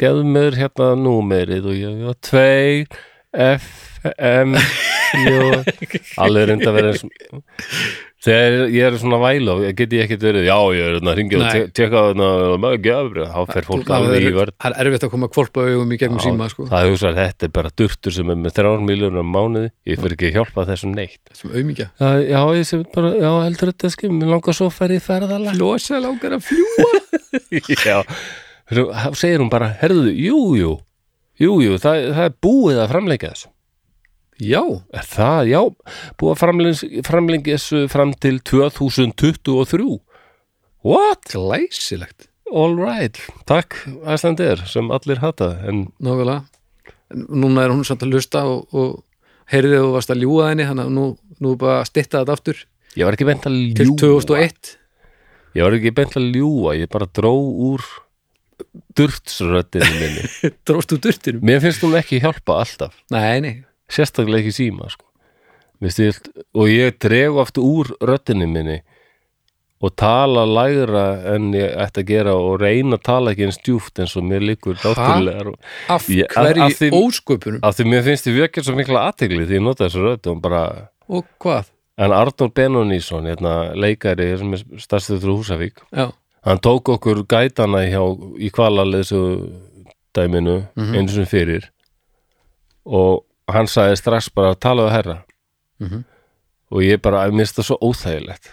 Gefðu mér hérna númerið og ég var tveir F, M, J, alveg reynda að vera eins Þegar ég er svona væla get ég ekkert verið, já, ég er hérna að ringja og gefur, þá fer fólk alveg í vörð. Það er erfitt að koma kvolpa augum í gegnum síma sko. Það hugsa að þetta er bara durtur sem er með þrjár miljónur á mánuði, ég fyrir ekki að hjálpa þessum neitt. sem auðmíkja Já, ég sem bara, já, heldur þetta skil, mér langar svo að færi í ferðalag. Losa langar að fljúa já, segir hún bara, herðu, jú, jú, jú, jú, það, það er búið að framleika þessu. Já, Er það, já, búið að framlengi, framlengi þessu fram til 2023. What? glæsilegt All right, takk Æslandir sem allir hata, en Nákvæmlega Núna er hún samt að lusta og, og heyrði að þú varst að ljúga henni þannig að nú, nú bara að stytta þetta aftur ég var ekki beint að til ljúga. 2001 Ég var ekki beint að ljúga, ég bara dró úr durtsröddinu minni. Dróst úr durtinum? Mér finnst hún ekki hjálpa alltaf, Nei, nei, sérstaklega ekki síma, sko. Stilt, og ég dregu aftur úr röddinu minni og tala lægra en ég ætti að gera og reyna að tala ekki eins djúft eins og mér líkur náttúrulega. Af Ég- hverju ósköpunum? af því mér finnst ég vekja svo mikla aðtegli því ég nota þessu rödd og bara og hvað? en Arnór Benonísson, hérna, leikari sem er stærstuð frá Húsavík. Já, hann tók okkur gætana hjá, í kvalaleysu dæminu Mhm. einu sem fyrir og hann sagði strax bara talaðu herra Mhm. og ég bara, finnst það svo óþægilegt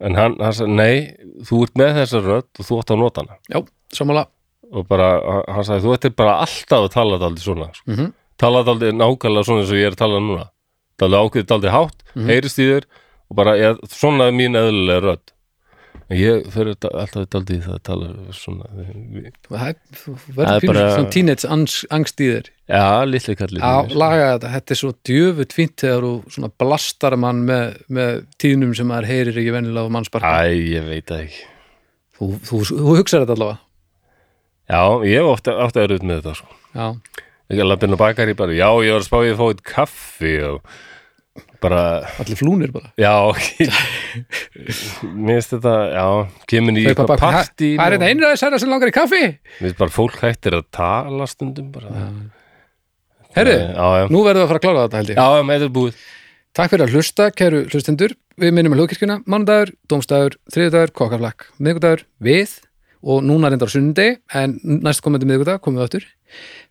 en hann, hann sagði, nei þú ert með þessa rödd og þú átt að nota hana já, samanlega og bara, hann sagði, þú ættir bara alltaf að tala þetta aldrei svona mm -hmm. tala þetta aldrei nákvæmlega svona eins og ég er að tala núna tala ákveðið aldrei hátt, Mhm. heyrist í þér og bara, ég, svona er mín eðlilega rödd ég fyrir alltaf þetta aldrei það að tala svona er, þú verður er bara- svona teenage angst, í þér. Já, litli kallið Já, laga þetta, þetta er svo djöfut fínt þegar þú svona blastar mann með, með tíðnum sem maður heyrir ekki venjulega á mannsparka Æ, ég veit það ekki. Þú, þú, þú hugsar þetta allavega. Já, ég hef ofta, erut með þetta sko. Já, Ekki að lappinu bakari bara, já, ég var að spá ég að fá eitt kaffi og bara, allir flúnir bara. Já mér finnst þetta, já kemur í eitthvað "Ha- partí Hvað er þetta einræðisherra sem langar í kaffi? Mér finnst bara fólk hættir að tala stundum bara. Herru, nú verðum við að fara að klára þetta held ég. Já, með þetta er búið. Takk fyrir að hlusta, kæru hlustendur. Við minnum að hlugkirkjuna, mánudagur, dómstagur þriðudagur, kokkaflakk, miðgudagur við og núna reyndar á sunnundi en næst komandi miðgudag komum við áttur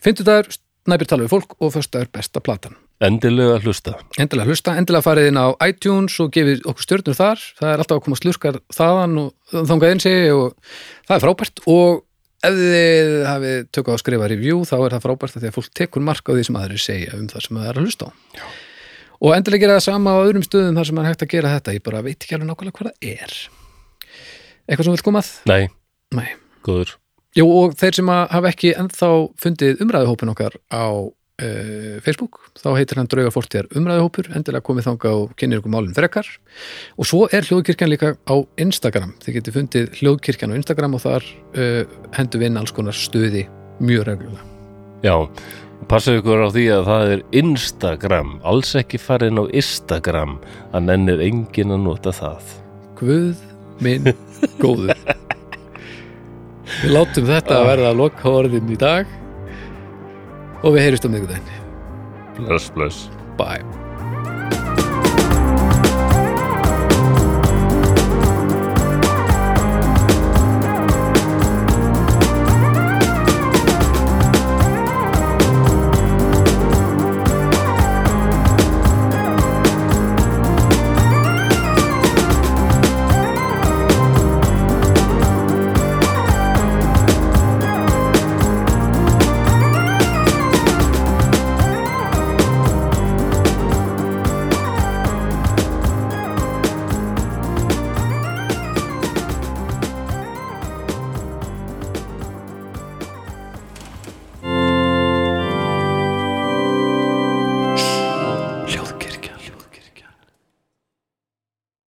Fimmtudagur, snæpir tala við fólk og föstudagur besta platan Endilega hlusta. Endilega hlusta, endilega farið inn á iTunes og gefið okkur stjörnur þar. Það er alltaf að koma slurkar þaðan og þangað einsi og það er frábært. Og ef þið hafið tökað að skrifa review þá er það frábært að því að fólk tekur mark á því sem aðrir segja um það sem það er að hlusta á. Já. og endilega gera það sama á öðrum stöðum þar sem það er hægt að gera þetta. Ég bara veit ekki alveg nákvæmlega hvað það er. Eitthvað sem vil komað? Nei, Nei. góður. Jú og þeir sem hafa ekki ennþá fundið umræðuhópin okkar á uh, Facebook, þá heitir hann drauga fórtíðar umræðuhópur, endilega komið þangað og kynir ykkur málum frekar. Og svo er hljóðkirkjan líka á Instagram. Þið getið fundið hljóðkirkjan á Instagram og þar uh, hendur við inn alls konar stuði mjög reglulega. Já, passa ykkur á því að það er Instagram, alls ekki farin á Instagram, að nennir enginn að nota það. Guð minn góður. Við látum þetta að verða orðin í dag og við heyrjumst á miðgudaginn Bless, bless. Bye